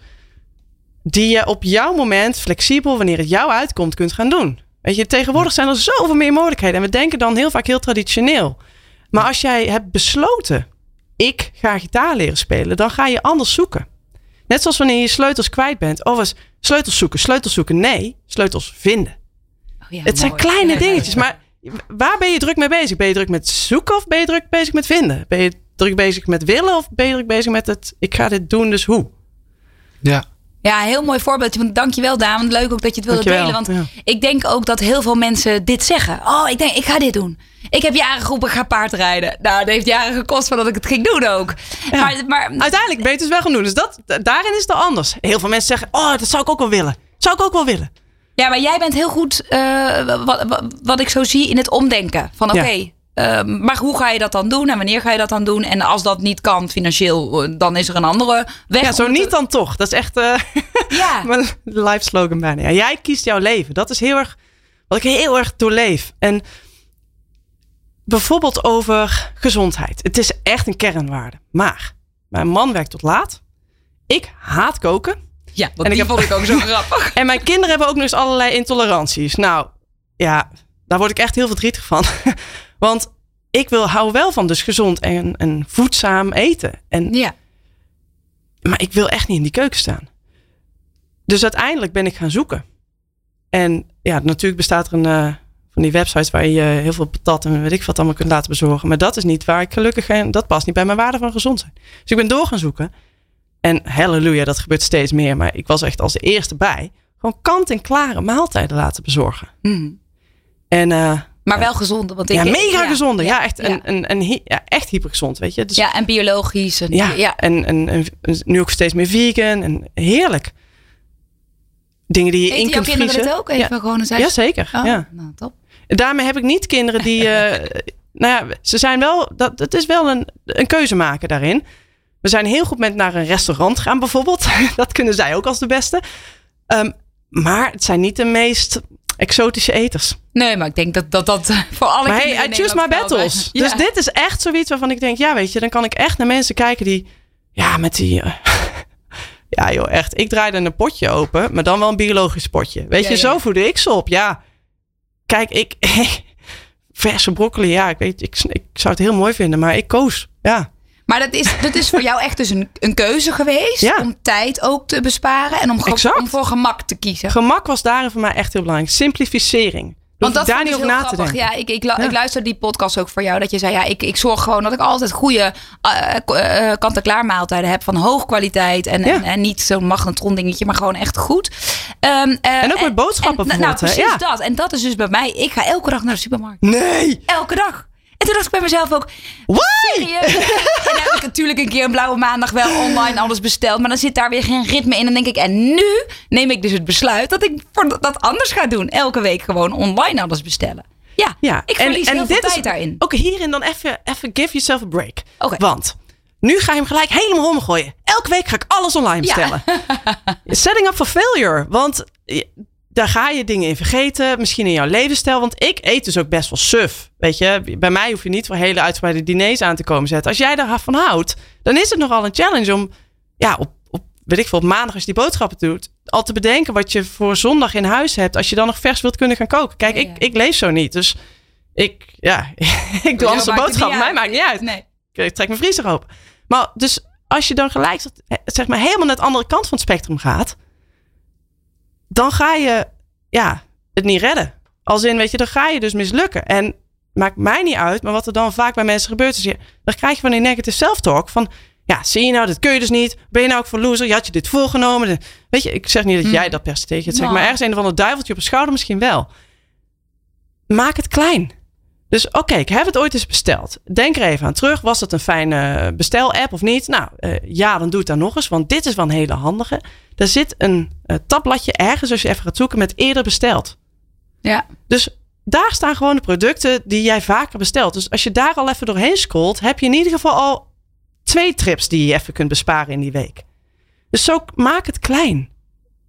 Die je op jouw moment, flexibel, wanneer het jou uitkomt, kunt gaan doen. Weet je, tegenwoordig zijn er zoveel meer mogelijkheden. En we denken dan heel vaak heel traditioneel. Maar als jij hebt besloten, ik ga gitaar leren spelen, dan ga je anders zoeken. Net zoals wanneer je sleutels kwijt bent. Of eens sleutels zoeken, sleutels zoeken. Nee, sleutels vinden. Oh ja, het zijn kleine dingetjes, maar waar ben je druk mee bezig? Ben je druk met zoeken of ben je druk bezig met vinden? Ben je druk bezig met willen of ben je druk bezig met het, ik ga dit doen, dus hoe? Ja. Ja, heel mooi voorbeeldje. Want dankjewel Daan. Leuk ook dat je het wilde delen. Want ik denk ook dat heel veel mensen dit zeggen. Oh, ik denk, ik ga dit doen. Ik heb jaren geroepen, ga paardrijden. Nou, dat heeft jaren gekost voordat ik het ging doen ook. Maar, maar, Uiteindelijk ben je het dus wel gaan doen. Dus dat, daarin is het anders. Heel veel mensen zeggen, oh, dat zou ik ook wel willen. Zou ik ook wel willen. Ja, maar jij bent heel goed, uh, wat, wat, ik zo zie, in het omdenken. Van oké, Ehm, maar hoe ga je dat dan doen en wanneer ga je dat dan doen? En als dat niet kan financieel, eh, dan is er een andere weg. Ja, zo niet dan toch. Dat is echt uh, [laughs] ja. mijn life slogan bijna. Ja, jij kiest jouw leven. Dat is heel erg wat ik heel erg doorleef. En bijvoorbeeld over gezondheid. Het is echt een kernwaarde. Maar mijn man werkt tot laat. Ik haat koken. Ja, en ik heb... vond ik ook zo [laughs] grappig. En mijn kinderen hebben ook nog eens allerlei intoleranties. Nou, ja, daar word ik echt heel verdrietig van. [laughs] Want ik wil, hou wel van dus gezond en, en voedzaam eten. En, ja. Maar ik wil echt niet in die keuken staan. Dus uiteindelijk ben ik gaan zoeken. En ja, natuurlijk bestaat er een uh, van die websites waar je heel veel patat en weet ik wat allemaal kunt laten bezorgen. Maar dat is niet waar ik gelukkig en dat past niet bij mijn waarde van gezond zijn. Dus ik ben door gaan zoeken. En halleluja, dat gebeurt steeds meer. Maar ik was echt als de eerste bij. Gewoon kant-en-klare maaltijden laten bezorgen. Mm. En uh, maar wel gezonde. Want ik, ja, mega gezonde. Ja, echt, Een, een, een, ja, echt hypergezond, weet je. Dus, ja, en biologisch. En, ja, ja. En, en, nu ook steeds meer vegan. En heerlijk. Dingen die je Eet in kunt vriezen. kinderen het ook even ja. gewoon? Ja, zeker. Oh, ja. Nou, top. Daarmee heb ik niet kinderen die... uh, [laughs] nou ja, ze zijn wel... Dat, het is wel een, een keuze maken daarin. We zijn heel goed met naar een restaurant gaan bijvoorbeeld. [laughs] dat kunnen zij ook als de beste. Um, maar het zijn niet de meest exotische eters. Nee, maar ik denk dat dat, dat voor alle maar hey, I choose my battles. Dus dit is echt zoiets waarvan ik denk, ja weet je, dan kan ik echt naar mensen kijken die, ja met die... Uh, [laughs] ja joh, echt. Ik draaide een potje open, maar dan wel een biologisch potje. Weet je, zo voedde ik ze op. Ja, kijk, ik... [laughs] verse broccoli, ja, ik weet, ik, ik zou het heel mooi vinden, maar ik koos. Ja. Maar dat is, dat is voor jou echt dus een, een keuze geweest om tijd ook te besparen en om, om voor gemak te kiezen. Gemak was daarin voor mij echt heel belangrijk. Simplificering. Want dat daar niet over na te denken. Ja, ik, ik, ik luister die podcast ook voor jou. Dat je zei, ja, ik, ik zorg gewoon dat ik altijd goede uh, uh, kant-en-klaar maaltijden heb. Van hoog kwaliteit. En, en, en, niet zo'n magnetron dingetje, maar gewoon echt goed. Um, en ook met boodschappen en, Nou, precies dat. En dat is dus bij mij. Ik ga elke dag naar de supermarkt. Nee! Elke dag. En toen dacht ik bij mezelf ook, Why? en dan heb ik natuurlijk een keer een blauwe maandag wel online alles besteld. Maar dan zit daar weer geen ritme in. En dan denk ik, en nu neem ik dus het besluit dat ik dat anders ga doen. Elke week gewoon online alles bestellen. Ja, ja. ik verlies en, heel veel tijd daarin. Oké, hierin dan even, even give yourself a break. Okay. Want nu ga je hem gelijk helemaal omgooien. Elke week ga ik alles online bestellen. [laughs] Setting up for failure. Want daar ga je dingen in vergeten. Misschien in jouw levensstijl. Want ik eet dus ook best wel suf. Weet je, bij mij hoef je niet voor hele uitgebreide diners aan te komen zetten. Als jij daar van houdt, dan is het nogal een challenge om, ja, op, op weet ik veel, op maandag als je die boodschappen doet, al te bedenken wat je voor zondag in huis hebt. Als je dan nog vers wilt kunnen gaan koken. Kijk, Ik, ik leef zo niet. Dus ik, ja, [laughs] ik doe alles de boodschappen. Mij maakt niet uit. Nee. Ik trek mijn vriezer open. Maar dus als je dan gelijk, zeg maar, helemaal naar de andere kant van het spectrum gaat dan ga je ja, het niet redden. Als in, weet je, dan ga je dus mislukken. En maakt mij niet uit, maar wat er dan vaak bij mensen gebeurt, is je, dan krijg je van die negative self-talk van, ja, zie je nou, dit kun je dus niet. Ben je nou ook voor loser? Je had je dit voorgenomen. Weet je, ik zeg niet dat jij hm. dat per se tegen het zegt, maar ergens een van het duiveltje op de schouder misschien wel. Maak het klein. Dus oké, ik heb het ooit eens besteld. Denk er even aan terug. Was het een fijne bestel-app of niet? Nou, uh, ja, dan doe het dan nog eens. Want dit is wel een hele handige. Er zit een uh, tabbladje ergens als je even gaat zoeken met eerder besteld. Ja. Dus daar staan gewoon de producten die jij vaker bestelt. Dus als je daar al even doorheen scrolt, heb je in ieder geval al twee trips die je even kunt besparen in die week. Dus zo maak het klein.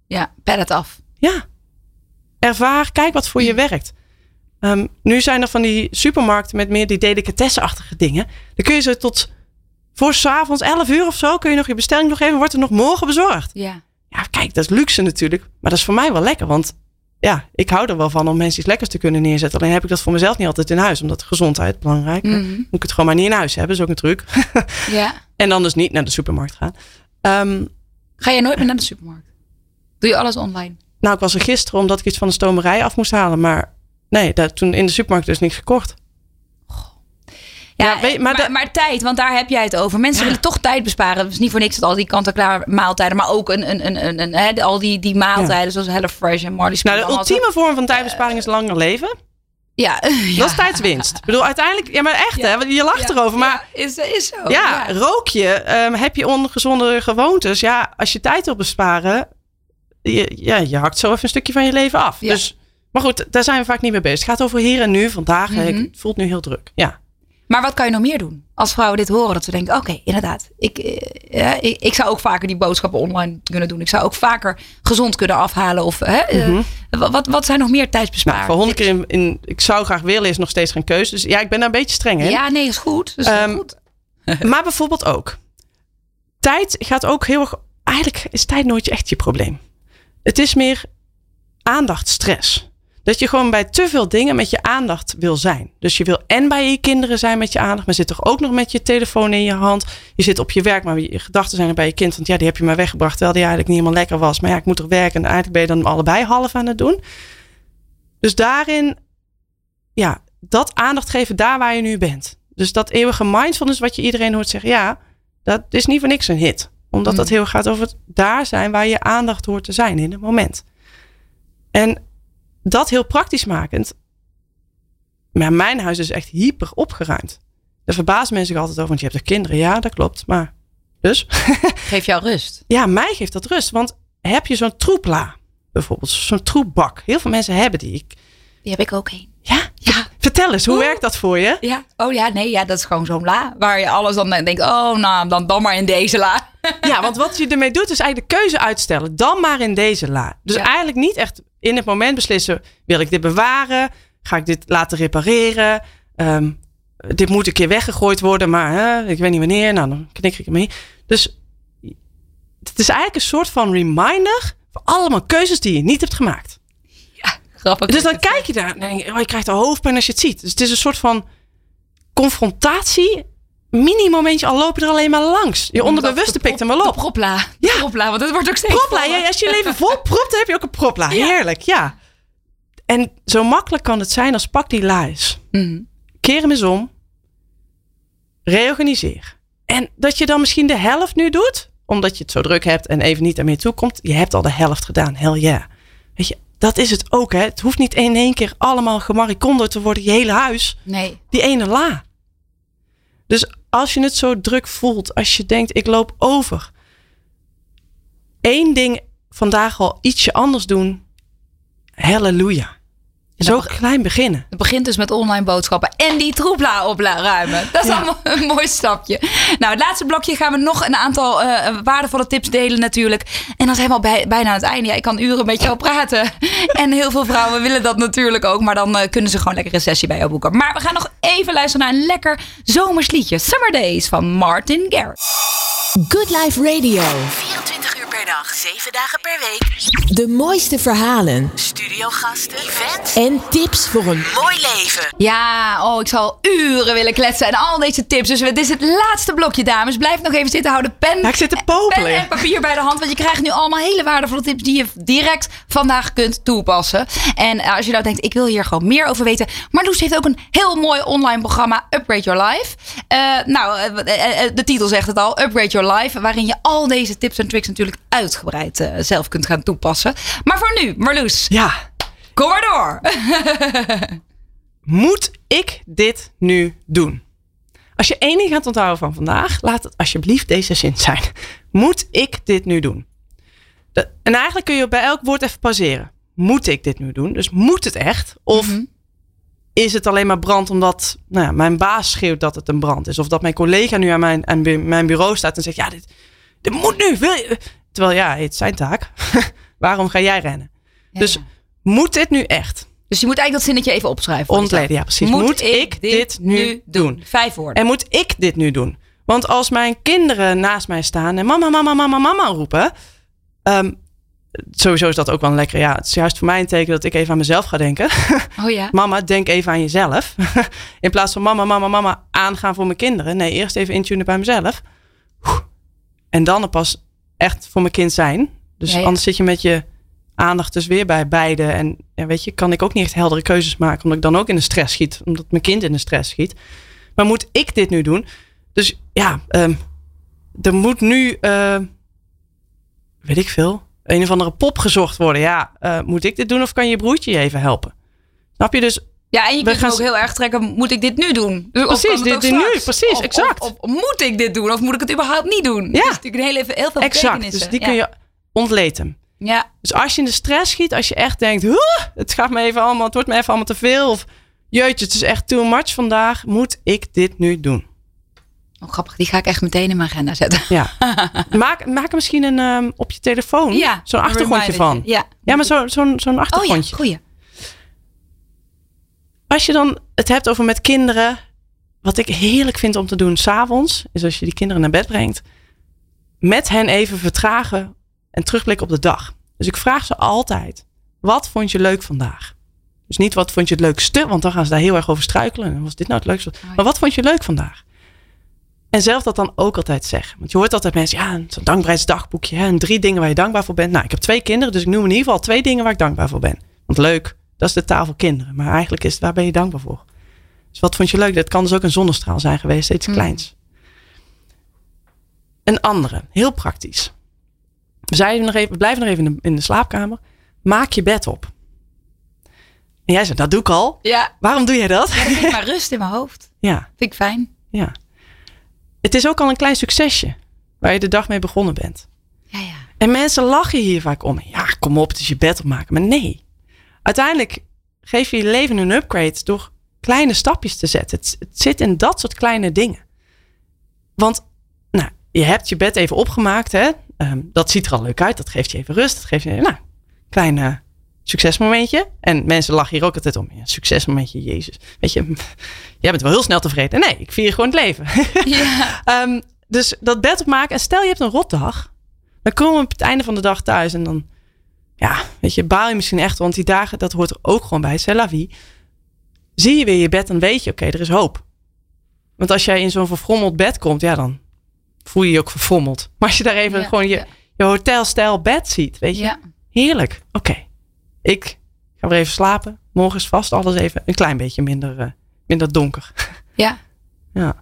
Ja, pad het af. Ja. Ervaar, kijk wat voor je werkt. Ehm, nu zijn er van die supermarkten met meer die delicatessenachtige dingen. Dan kun je ze tot voor s'avonds 11 uur of zo, kun je nog je bestelling nog even, wordt er nog morgen bezorgd. Ja. Ja, kijk, dat is luxe natuurlijk. Maar dat is voor mij wel lekker, want ja, ik hou er wel van om mensen iets lekkers te kunnen neerzetten. Alleen heb ik dat voor mezelf niet altijd in huis, omdat gezondheid belangrijk is. Mhm. Moet ik het gewoon maar niet in huis hebben, is ook een truc. [laughs] ja. en dan dus niet naar de supermarkt gaan. Ehm, Ga jij nooit meer naar de supermarkt? Doe je alles online? nou, ik was er gisteren omdat ik iets van de stomerij af moest halen. Maar nee, dat, toen in de supermarkt dus niks gekocht. Ja, maar maar, tijd, want daar heb jij het over. Mensen willen toch tijd besparen. Het is niet voor niks dat al die kant-en-klaar maaltijden, maar ook een, een, een, een, een, hè, al die, die maaltijden zoals HelloFresh en Marley Nou, de ultieme vorm van tijdbesparing is langer leven. Ja, [laughs] Dat is tijdswinst. Ik bedoel, uiteindelijk, ja, maar echt hè, je lacht erover. Maar Ja, is, is zo. ja, rook je, ehm, heb je ongezonde gewoontes. Ja, als je tijd wil besparen, je, ja, je hakt zo even een stukje van je leven af. Dus, maar goed, daar zijn we vaak niet mee bezig. Het gaat over hier en nu, vandaag. Ik het voelt nu heel druk. Ja. Maar wat kan je nog meer doen? Als vrouwen dit horen, dat ze denken: oké, inderdaad. Ik, eh, ik, ik zou ook vaker die boodschappen online kunnen doen. Ik zou ook vaker gezond kunnen afhalen. Of, hè, eh, Mhm. wat, wat, wat zijn nog meer Nou, tijdsbesparen? voor honderd keer in, in, ik zou graag willen, is nog steeds geen keuze. Dus ja, ik ben daar een beetje streng in. Ja, nee, is goed. Is Ehm, goed. [laughs] Maar bijvoorbeeld ook. Tijd gaat ook heel erg. Eigenlijk is tijd nooit echt je probleem. Het is meer aandachtstress. Dat je gewoon bij te veel dingen met je aandacht wil zijn. Dus je wil en bij je kinderen zijn met je aandacht, maar zit toch ook nog met je telefoon in je hand. Je zit op je werk, maar je gedachten zijn er bij je kind. Want ja, die heb je maar weggebracht, terwijl die eigenlijk niet helemaal lekker was. Maar ja, ik moet er werken en eigenlijk ben je dan allebei half aan het doen. Dus daarin, ja, dat aandacht geven daar waar je nu bent. Dus dat eeuwige mindfulness wat je iedereen hoort zeggen, ja, dat is niet voor niks een hit. Omdat Mm. dat heel gaat over het daar zijn waar je aandacht hoort te zijn in het moment. En dat heel praktisch makend. Maar mijn huis is echt hyper opgeruimd. Daar verbazen mensen zich altijd over, want je hebt er kinderen. Ja, dat klopt. Maar dus, [laughs] Geef jou rust. ja, mij geeft dat rust. Want heb je zo'n troepla, bijvoorbeeld, zo'n troepbak. Heel veel mensen hebben die. Ik, Die heb ik ook heen. ja, Ja. vertel eens, hoe Oeh. werkt dat voor je? Ja. Oh ja, nee, ja, dat is gewoon zo'n la. Waar je alles dan denkt, oh nou, dan, dan maar in deze la. [laughs] Ja, want wat je ermee doet is eigenlijk de keuze uitstellen. Dan maar in deze la. Dus Ja. eigenlijk niet echt in het moment beslissen. Wil ik dit bewaren? Ga ik dit laten repareren? Ehm, dit moet een keer weggegooid worden, maar hè, ik weet niet wanneer. Nou, dan knik ik ermee. Dus het is eigenlijk een soort van reminder voor allemaal keuzes die je niet hebt gemaakt. Grappig. Dus dan kijk je daar en denk je, oh, je krijgt al hoofdpijn als je het ziet. Dus het is een soort van confrontatie. Mini-momentje, al loop je er alleen maar langs. Je onderbewuste pikt hem wel De op. propla. De Ja. propla, want het wordt ook steeds propla. Ja, als je leven [laughs] vol propt, dan heb je ook een propla. Ja. Heerlijk, ja. En zo makkelijk kan het zijn als pak die la is. Mhm. Keer hem eens om. Reorganiseer. En dat je dan misschien de helft nu doet, omdat je het zo druk hebt en even niet daarmee toekomt. Je hebt al de helft gedaan. Hell yeah. Weet je, dat is het ook. Hè. Het hoeft niet in één keer allemaal gemaricondo te worden, je hele huis. Nee. Die ene la. Dus als je het zo druk voelt, als je denkt, ik loop over. Eén ding vandaag al ietsje anders doen. Halleluja. En Zo klein beginnen. Het begint dus met online boodschappen en die troepla opruimen. Dat is Ja. allemaal een mooi stapje. Nou, het laatste blokje gaan we nog een aantal eh, waardevolle tips delen natuurlijk. En dan zijn we al bij, bijna aan het einde. Ja, ik kan uren met jou praten. [laughs] En heel veel vrouwen willen dat natuurlijk ook. Maar dan eh, kunnen ze gewoon lekker een sessie bij jou boeken. Maar we gaan nog even luisteren naar een lekker zomers liedje. Summer Days van Martin Garrix. Good Life Radio. 24 uur dag, 7 dagen per week. De mooiste verhalen Studiogasten, events, en tips voor een mooi leven. Ja, oh, ik zal uren willen kletsen en al deze tips. Dus dit is het laatste blokje, dames. Blijf nog even zitten houden. Pen, Ja, ik zit te pen popelen. en papier bij de hand. Want je krijgt nu allemaal hele waardevolle tips die je direct vandaag kunt toepassen. En eh, als je nou denkt, ik wil hier gewoon meer over weten. Marloes heeft ook een heel mooi online programma, Upgrade Your Life. Eh, nou, eh, de titel zegt het al, Upgrade Your Life. Waarin je al deze tips en tricks natuurlijk uitgebreid eh, zelf kunt gaan toepassen. Maar voor nu, Marloes, Ja, kom maar door. [laughs] moet ik dit nu doen? Als je één ding gaat onthouden van vandaag, laat het alsjeblieft deze zin zijn. Moet ik dit nu doen? De- en eigenlijk kun je bij elk woord even pauzeren. Moet ik dit nu doen? Dus moet het echt? Of is het alleen maar brand omdat nou ja, mijn baas schreeuwt dat het een brand is? Of dat mijn collega nu aan mijn, aan mijn bureau staat en zegt, ja, dit, dit moet nu. Wil je? Terwijl ja, het is zijn taak. [laughs] Waarom ga jij rennen? Ja, Dus ja. moet dit nu echt? dus je moet eigenlijk dat zinnetje even opschrijven. Ontleden, ja precies. Moet, ik dit nu doen? Vijf woorden. En moet ik dit nu doen? Want als mijn kinderen naast mij staan en mama, mama, mama, mama roepen. ehm, sowieso is dat ook wel een lekker. Ja, het is juist voor mij een teken dat ik even aan mezelf ga denken. [laughs] Oh ja. mama, denk even aan jezelf. [laughs] In plaats van mama, mama, mama aangaan voor mijn kinderen. Nee, eerst even intunen bij mezelf. En dan pas echt voor mijn kind zijn. Dus Ja, ja. anders zit je met je aandacht dus weer bij beide. En ja, weet je, kan ik ook niet echt heldere keuzes maken. Omdat ik dan ook in de stress schiet. Omdat mijn kind in de stress schiet. Maar moet ik dit nu doen? Dus ja, ehm, er moet nu, eh, weet ik veel, een of andere pop gezocht worden. Ja, eh, moet ik dit doen of kan je broertje je even helpen? Snap je dus? Ja, en je kunt gaan ook heel erg trekken. Moet ik dit nu doen? Precies, dit- nu, precies, Of- exact. Of, of moet ik dit doen? Of moet ik het überhaupt niet doen? Ja. Dat is natuurlijk een hele, heel veel Exact. Dus die Ja. kun je ontleten. Ja, Dus als je in de stress schiet, als je echt denkt, "Huh, het gaat me even allemaal, het wordt me even allemaal te veel. Of jeetje, het is echt too much vandaag. Moet ik dit nu doen? oh, grappig. Die ga ik echt meteen in mijn agenda zetten. Ja. [laughs] maak, maak er misschien een ehm, op je telefoon Ja, zo'n achtergrondje van. Ja. Ja, maar zo- zo'n zo'n Oh ja, achtergrondje. goeie. Als je dan het hebt over met kinderen. Wat ik heerlijk vind om te doen s'avonds. Is als je die kinderen naar bed brengt. Met hen even vertragen. En terugblikken op de dag. Dus ik vraag ze altijd. Wat vond je leuk vandaag? Dus niet wat vond je het leukste. Want dan gaan ze daar heel erg over struikelen. En Was dit nou het leukste? ja. Maar wat vond je leuk vandaag? En zelf dat dan ook altijd zeggen. Want je hoort altijd mensen. Ja, zo'n dankbaarheidsdagboekje. En drie dingen waar je dankbaar voor bent. Nou, ik heb twee kinderen. Dus ik noem in ieder geval twee dingen waar ik dankbaar voor ben. Want leuk, dat is de voor kinderen. Maar eigenlijk is het, waar ben je dankbaar voor? Dus wat vond je leuk? Dat kan dus ook een zonnestraal zijn geweest, iets Mm. kleins. Een andere, heel praktisch. We, zeiden nog even, we blijven nog even in de, in de slaapkamer. Maak je bed op. En jij zei, dat doe ik al. Ja, Waarom doe jij dat? ja, dan vind ik [laughs] maar rust in mijn hoofd. Ja, Vind ik fijn. ja. Het is ook al een klein succesje waar je de dag mee begonnen bent. Ja, ja. En mensen lachen hier vaak om. Ja, kom op, het is je bed opmaken. Maar nee. Uiteindelijk geef je je leven een upgrade door kleine stapjes te zetten. Het, het zit in dat soort kleine dingen. Want nou, je hebt je bed even opgemaakt. Hè? Ehm, dat ziet er al leuk uit. Dat geeft je even rust. Dat geeft je nou, klein succesmomentje. En mensen lachen hier ook altijd om. Ja, succesmomentje, jezus. Weet je, [laughs] jij bent wel heel snel tevreden. Nee, ik vier gewoon het leven. [laughs] ja. [laughs] Ehm, dus dat bed opmaken. En stel je hebt een rotdag. Dan komen we op het einde van de dag thuis. En dan, ja, weet je, baal je misschien echt. Want die dagen, dat hoort er ook gewoon bij. C'est la vie. Zie je weer je bed, dan weet je, oké, er is hoop. Want als jij in zo'n verfrommeld bed komt, ja, dan voel je je ook verfrommeld. Maar als je daar even Ja, gewoon je, ja. je hotelstijl bed ziet, weet je. Ja. Heerlijk. Oké, ik ga weer even slapen. Morgen is vast alles even een klein beetje minder, eh, minder donker. ja. Ja.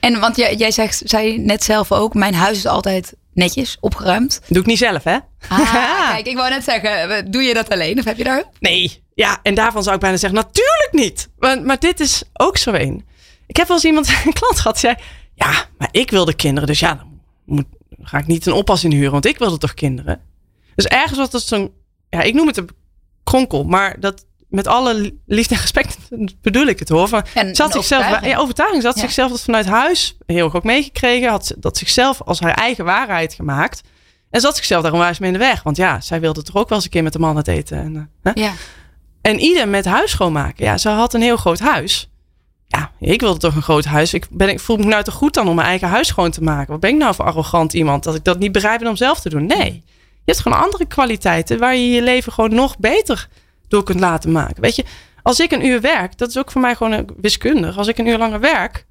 En want jij, jij zegt, zei net zelf ook, mijn huis is altijd netjes, opgeruimd. Doe ik niet zelf, hè? Ah, [laughs] kijk, ik wou net zeggen, doe je dat alleen of heb je daar? Nee. Ja, en daarvan zou ik bijna zeggen, natuurlijk niet. Maar, maar dit is ook zo een. Ik heb wel eens iemand, [laughs] een klant gehad, die zei... Ja, maar ik wilde kinderen, dus ja, dan moet, ga ik niet een oppas inhuren, want ik wilde toch kinderen. Dus ergens was dat zo'n... Ja, ik noem het een kronkel, maar dat met alle liefde en respect bedoel ik het hoor. Van, En- ze had en zichzelf, overtuiging. ja, overtuiging. Ze had Ja. zichzelf dat vanuit huis heel ook meegekregen. Had dat zichzelf als haar eigen waarheid gemaakt. En zat zichzelf daar onwijs mee in de weg. Want ja, zij wilde toch ook wel eens een keer met de man het eten. En, eh, hè? Ja. En ieder met huis schoonmaken. Ja, ze had een heel groot huis. Ja, ik wilde toch een groot huis. Ik, ben, ik voel me nou toch goed dan om mijn eigen huis schoon te maken. Wat ben ik nou voor arrogant iemand dat ik dat niet begrijp om zelf te doen? Nee, je hebt gewoon andere kwaliteiten waar je je leven gewoon nog beter door kunt laten maken. Weet je, als ik een uur werk, dat is ook voor mij gewoon wiskundig. Als ik een uur langer werk,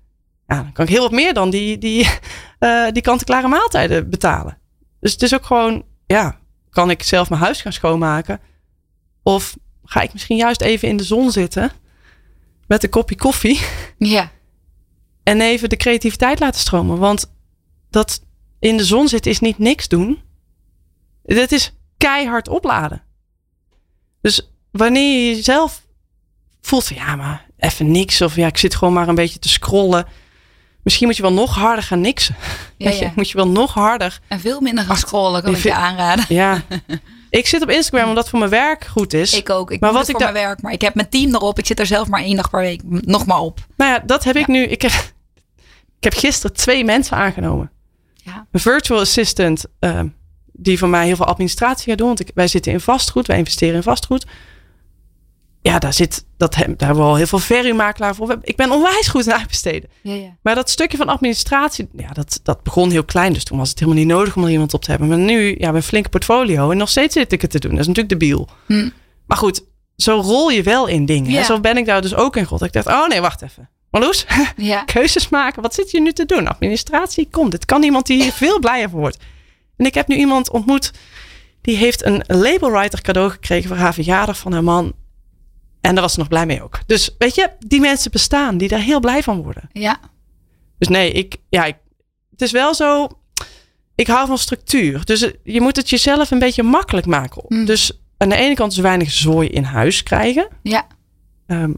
ja, dan kan ik heel wat meer dan die, die, [laughs] eh, die kant-en-klare maaltijden betalen. Dus het is ook gewoon, ja, kan ik zelf mijn huis gaan schoonmaken? Of ga ik misschien juist even in de zon zitten met een kopje koffie [laughs] Ja. en even de creativiteit laten stromen? Want dat in de zon zitten is niet niks doen. Dat is keihard opladen. Dus wanneer je jezelf voelt van ja, maar even niks. Of ja, ik zit gewoon maar een beetje te scrollen. Misschien moet je wel nog harder gaan niksen. Ja, Weet [laughs] je, moet je wel nog harder En veel minder gaan scrollen, kan ik je aanraden. Ja, [laughs] Ik zit op Instagram omdat het voor mijn werk goed is. Ik ook. Ik Maar wat ik voor mijn werk. Maar ik heb mijn team erop. Ik zit er zelf maar één dag per week nog maar op. Nou ja, dat heb ik nu. Ik heb, ik heb gisteren twee mensen aangenomen. Ja. Een virtual assistant ehm, die voor mij heel veel administratie gaat doen. Want ik, wij zitten in vastgoed. Wij investeren in vastgoed. Ja, daar, zit, dat, hem- daar hebben we al heel veel verhuurmakelaar voor. Ik ben onwijs goed in uitbesteden. Ja, ja. Maar dat stukje van administratie, ja, dat, dat begon heel klein. Dus toen was het helemaal niet nodig om er iemand op te hebben. Maar nu, ja, een flinke portfolio. En nog steeds zit ik het te doen. Dat is natuurlijk debiel. Hm. Maar goed, zo rol je wel in dingen. Zo ben ik daar dus ook in God. Ik dacht, oh nee, wacht even. Marloes, [laughs] ja. keuzes maken. Wat zit je nu te doen? Administratie, kom. Dit kan iemand die hier [laughs] veel blijer van wordt. En ik heb nu iemand ontmoet. Die heeft een labelwriter cadeau gekregen voor haar verjaardag van haar man. En daar was ze nog blij mee ook. Dus weet je, die mensen bestaan die daar heel blij van worden. ja. Dus nee, ik, ja, ik, het is wel zo. Ik hou van structuur. Dus eh, je moet het jezelf een beetje makkelijk maken. Mm. Dus aan de ene kant zo weinig zooi in huis krijgen. Ja. Ehm,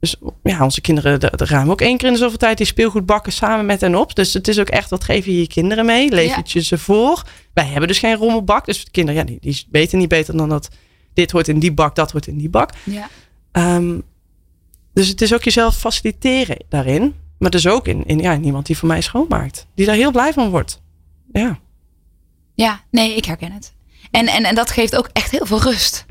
dus ja, onze kinderen de, de ruimen ook één keer in de zoveel tijd die speelgoed bakken samen met en op. Dus het is ook echt, wat geef je je kinderen mee? Leef Ja. het je ze voor? Wij hebben dus geen rommelbak. Dus de kinderen, ja, die, die weten niet beter dan dat dit hoort in die bak, dat hoort in die bak. ja. Ehm, dus het is ook jezelf faciliteren daarin. Maar dus ook in, in, ja, in iemand die voor mij schoonmaakt. Die daar heel blij van wordt. Ja. Ja, nee, ik herken het. En, en, en dat geeft ook echt heel veel rust.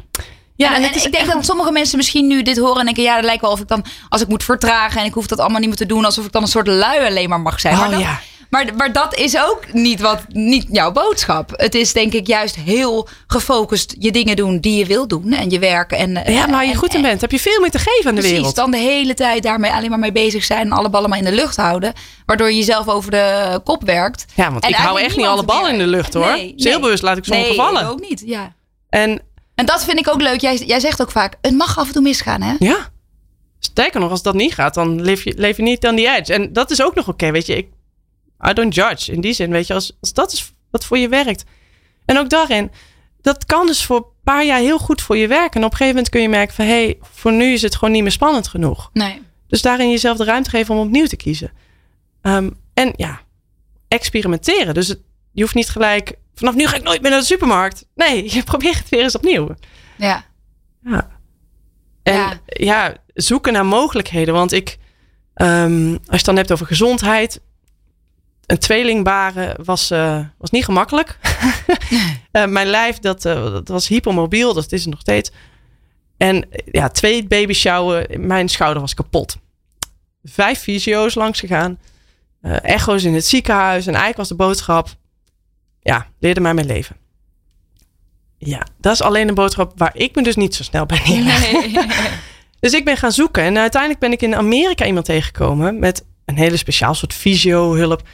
Ja, en, ik denk dat sommige mensen misschien nu dit horen en denken: ja, dat lijkt wel of ik dan, als ik moet vertragen en ik hoef dat allemaal niet meer te doen, alsof ik dan een soort lui alleen maar mag zijn. maar, Oh, dat, ja. Maar, maar dat is ook niet, wat, niet jouw boodschap. Het is denk ik juist heel gefocust je dingen doen die je wil doen en je werk. En, ja, maar waar je en- goed in bent, heb je veel meer te geven aan de Precies, wereld. dan de hele tijd daarmee alleen maar mee bezig zijn en alle ballen maar in de lucht houden. Waardoor je jezelf over de kop werkt. Ja, want En ik hou echt niet alle ballen in de lucht hoor. Nee, Dus heel nee. bewust laat ik sommige nee, vallen. ook niet, ja. En En dat vind ik ook leuk. Jij, jij zegt ook vaak, het mag af en toe misgaan, hè? ja, sterker nog, als dat niet gaat, dan leef je, leef je niet aan die edge. En dat is ook nog oké, weet je. Ik, I don't judge. In die zin, weet je, als, als dat is wat voor je werkt. En ook daarin, dat kan dus voor een paar jaar heel goed voor je werken. En op een gegeven moment kun je merken van, hé, hey, voor nu is het gewoon niet meer spannend genoeg. Nee. Dus daarin jezelf de ruimte geven om opnieuw te kiezen. Ehm, en ja, experimenteren. Dus het, je hoeft niet gelijk, vanaf nu ga ik nooit meer naar de supermarkt. Nee, [laughs] je probeert het weer eens opnieuw. Ja. Ja. En ja. Ja. zoeken naar mogelijkheden. Want ik, ehm, als je het dan hebt over gezondheid. Een tweeling baren was, eh, was niet gemakkelijk. [laughs] [laughs] Eh, mijn lijf, dat, eh, dat was hypermobiel. Dat is het nog steeds. En ja, twee baby. Mijn schouder was kapot. Vijf fysio's langs gegaan. echo's in het ziekenhuis. En eigenlijk was de boodschap. Ja, leerde mij mijn leven. Ja, dat is alleen een boodschap waar ik me dus niet zo snel bij neerleg. Nee. [laughs] Dus ik ben gaan zoeken. En uiteindelijk ben ik in Amerika iemand tegengekomen met een hele speciaal soort fysio-hulp.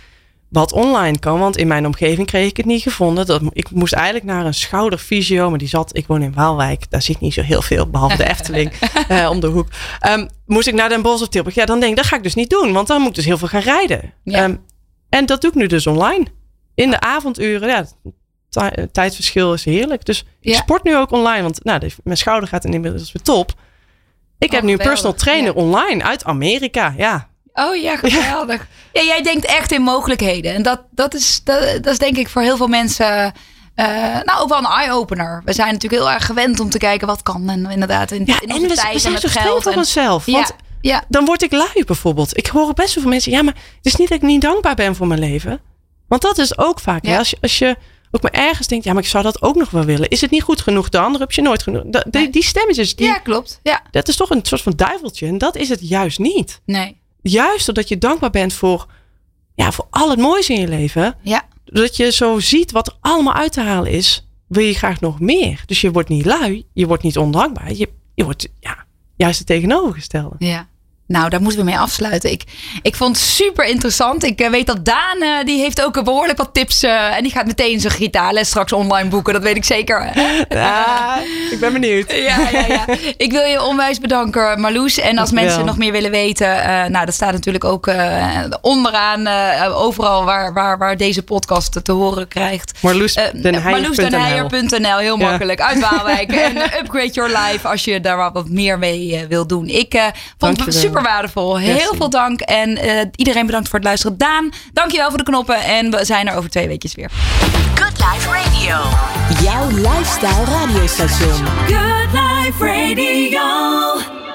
Wat online kan, want in mijn omgeving kreeg ik het niet gevonden. Dat, ik moest eigenlijk naar een schouderfysio, maar die zat, ik woon in Waalwijk, daar zit niet zo heel veel, behalve de Efteling [laughs] eh, om de hoek. Ehm, moest ik naar Den Bosch of Tilburg? Ja, dan denk ik, dat ga ik dus niet doen, want dan moet ik dus heel veel gaan rijden. Ja. Ehm, en dat doe ik nu dus online. In de avonduren, ja, ti- tijdverschil is heerlijk. Dus ik sport nu ook online, want nou, mijn schouder gaat inmiddels weer top. Ik heb Oh, nu een personal trainer Ja. online uit Amerika. Ja, Oh ja, geweldig. Ja, jij denkt echt in mogelijkheden. En dat, dat, is, dat, dat is denk ik voor heel veel mensen... eh, nou, ook wel een eye-opener. We zijn natuurlijk heel erg gewend om te kijken wat kan. En inderdaad, in, ja in en we, tijd we zijn en zo geld. en- onszelf. Want ja, dan word ik lui bijvoorbeeld. Ik hoor best wel van mensen, ja, maar het is niet dat ik niet dankbaar ben voor mijn leven. Want dat is ook vaak. Ja. Hè? Als, je, als je ook maar ergens denkt, ja, maar ik zou dat ook nog wel willen. Is het niet goed genoeg? De andere heb je nooit genoeg. Da- die, Nee. die stemmetjes, die, ja, klopt. Ja, dat is toch een soort van duiveltje. En dat is het juist niet. nee. Juist doordat je dankbaar bent voor, ja, voor al het moois in je leven. Ja, Doordat je zo ziet wat er allemaal uit te halen is, wil je graag nog meer. Dus je wordt niet lui, je wordt niet ondankbaar. Je, je wordt ja, juist het tegenovergestelde. ja. Nou, daar moeten we mee afsluiten. Ik, ik vond het super interessant. Ik eh, weet dat Daan, eh, die heeft ook eh, behoorlijk wat tips. eh, en die gaat meteen zijn gitaarles straks online boeken. Dat weet ik zeker. [laughs] Ja, ik ben benieuwd. [laughs] Ja, ja, ja. Ik wil je onwijs bedanken, Marloes. En als mensen nog meer willen weten, nou, dat staat natuurlijk ook onderaan, overal waar, waar, waar deze podcast te horen krijgt. Marloes den Heijer.nl. MarloesDenheijer.nl, heel Ja. makkelijk, uit Waalwijk. [laughs] en upgrade your life als je daar wat meer mee wil doen. Ik vond het super Super waardevol. Heel Merci. veel dank. En eh, iedereen bedankt voor het luisteren. Daan, dankjewel voor de knoppen. En we zijn er over twee weekjes weer. Good Life Radio. Jouw lifestyle radiostation. Good Life Radio.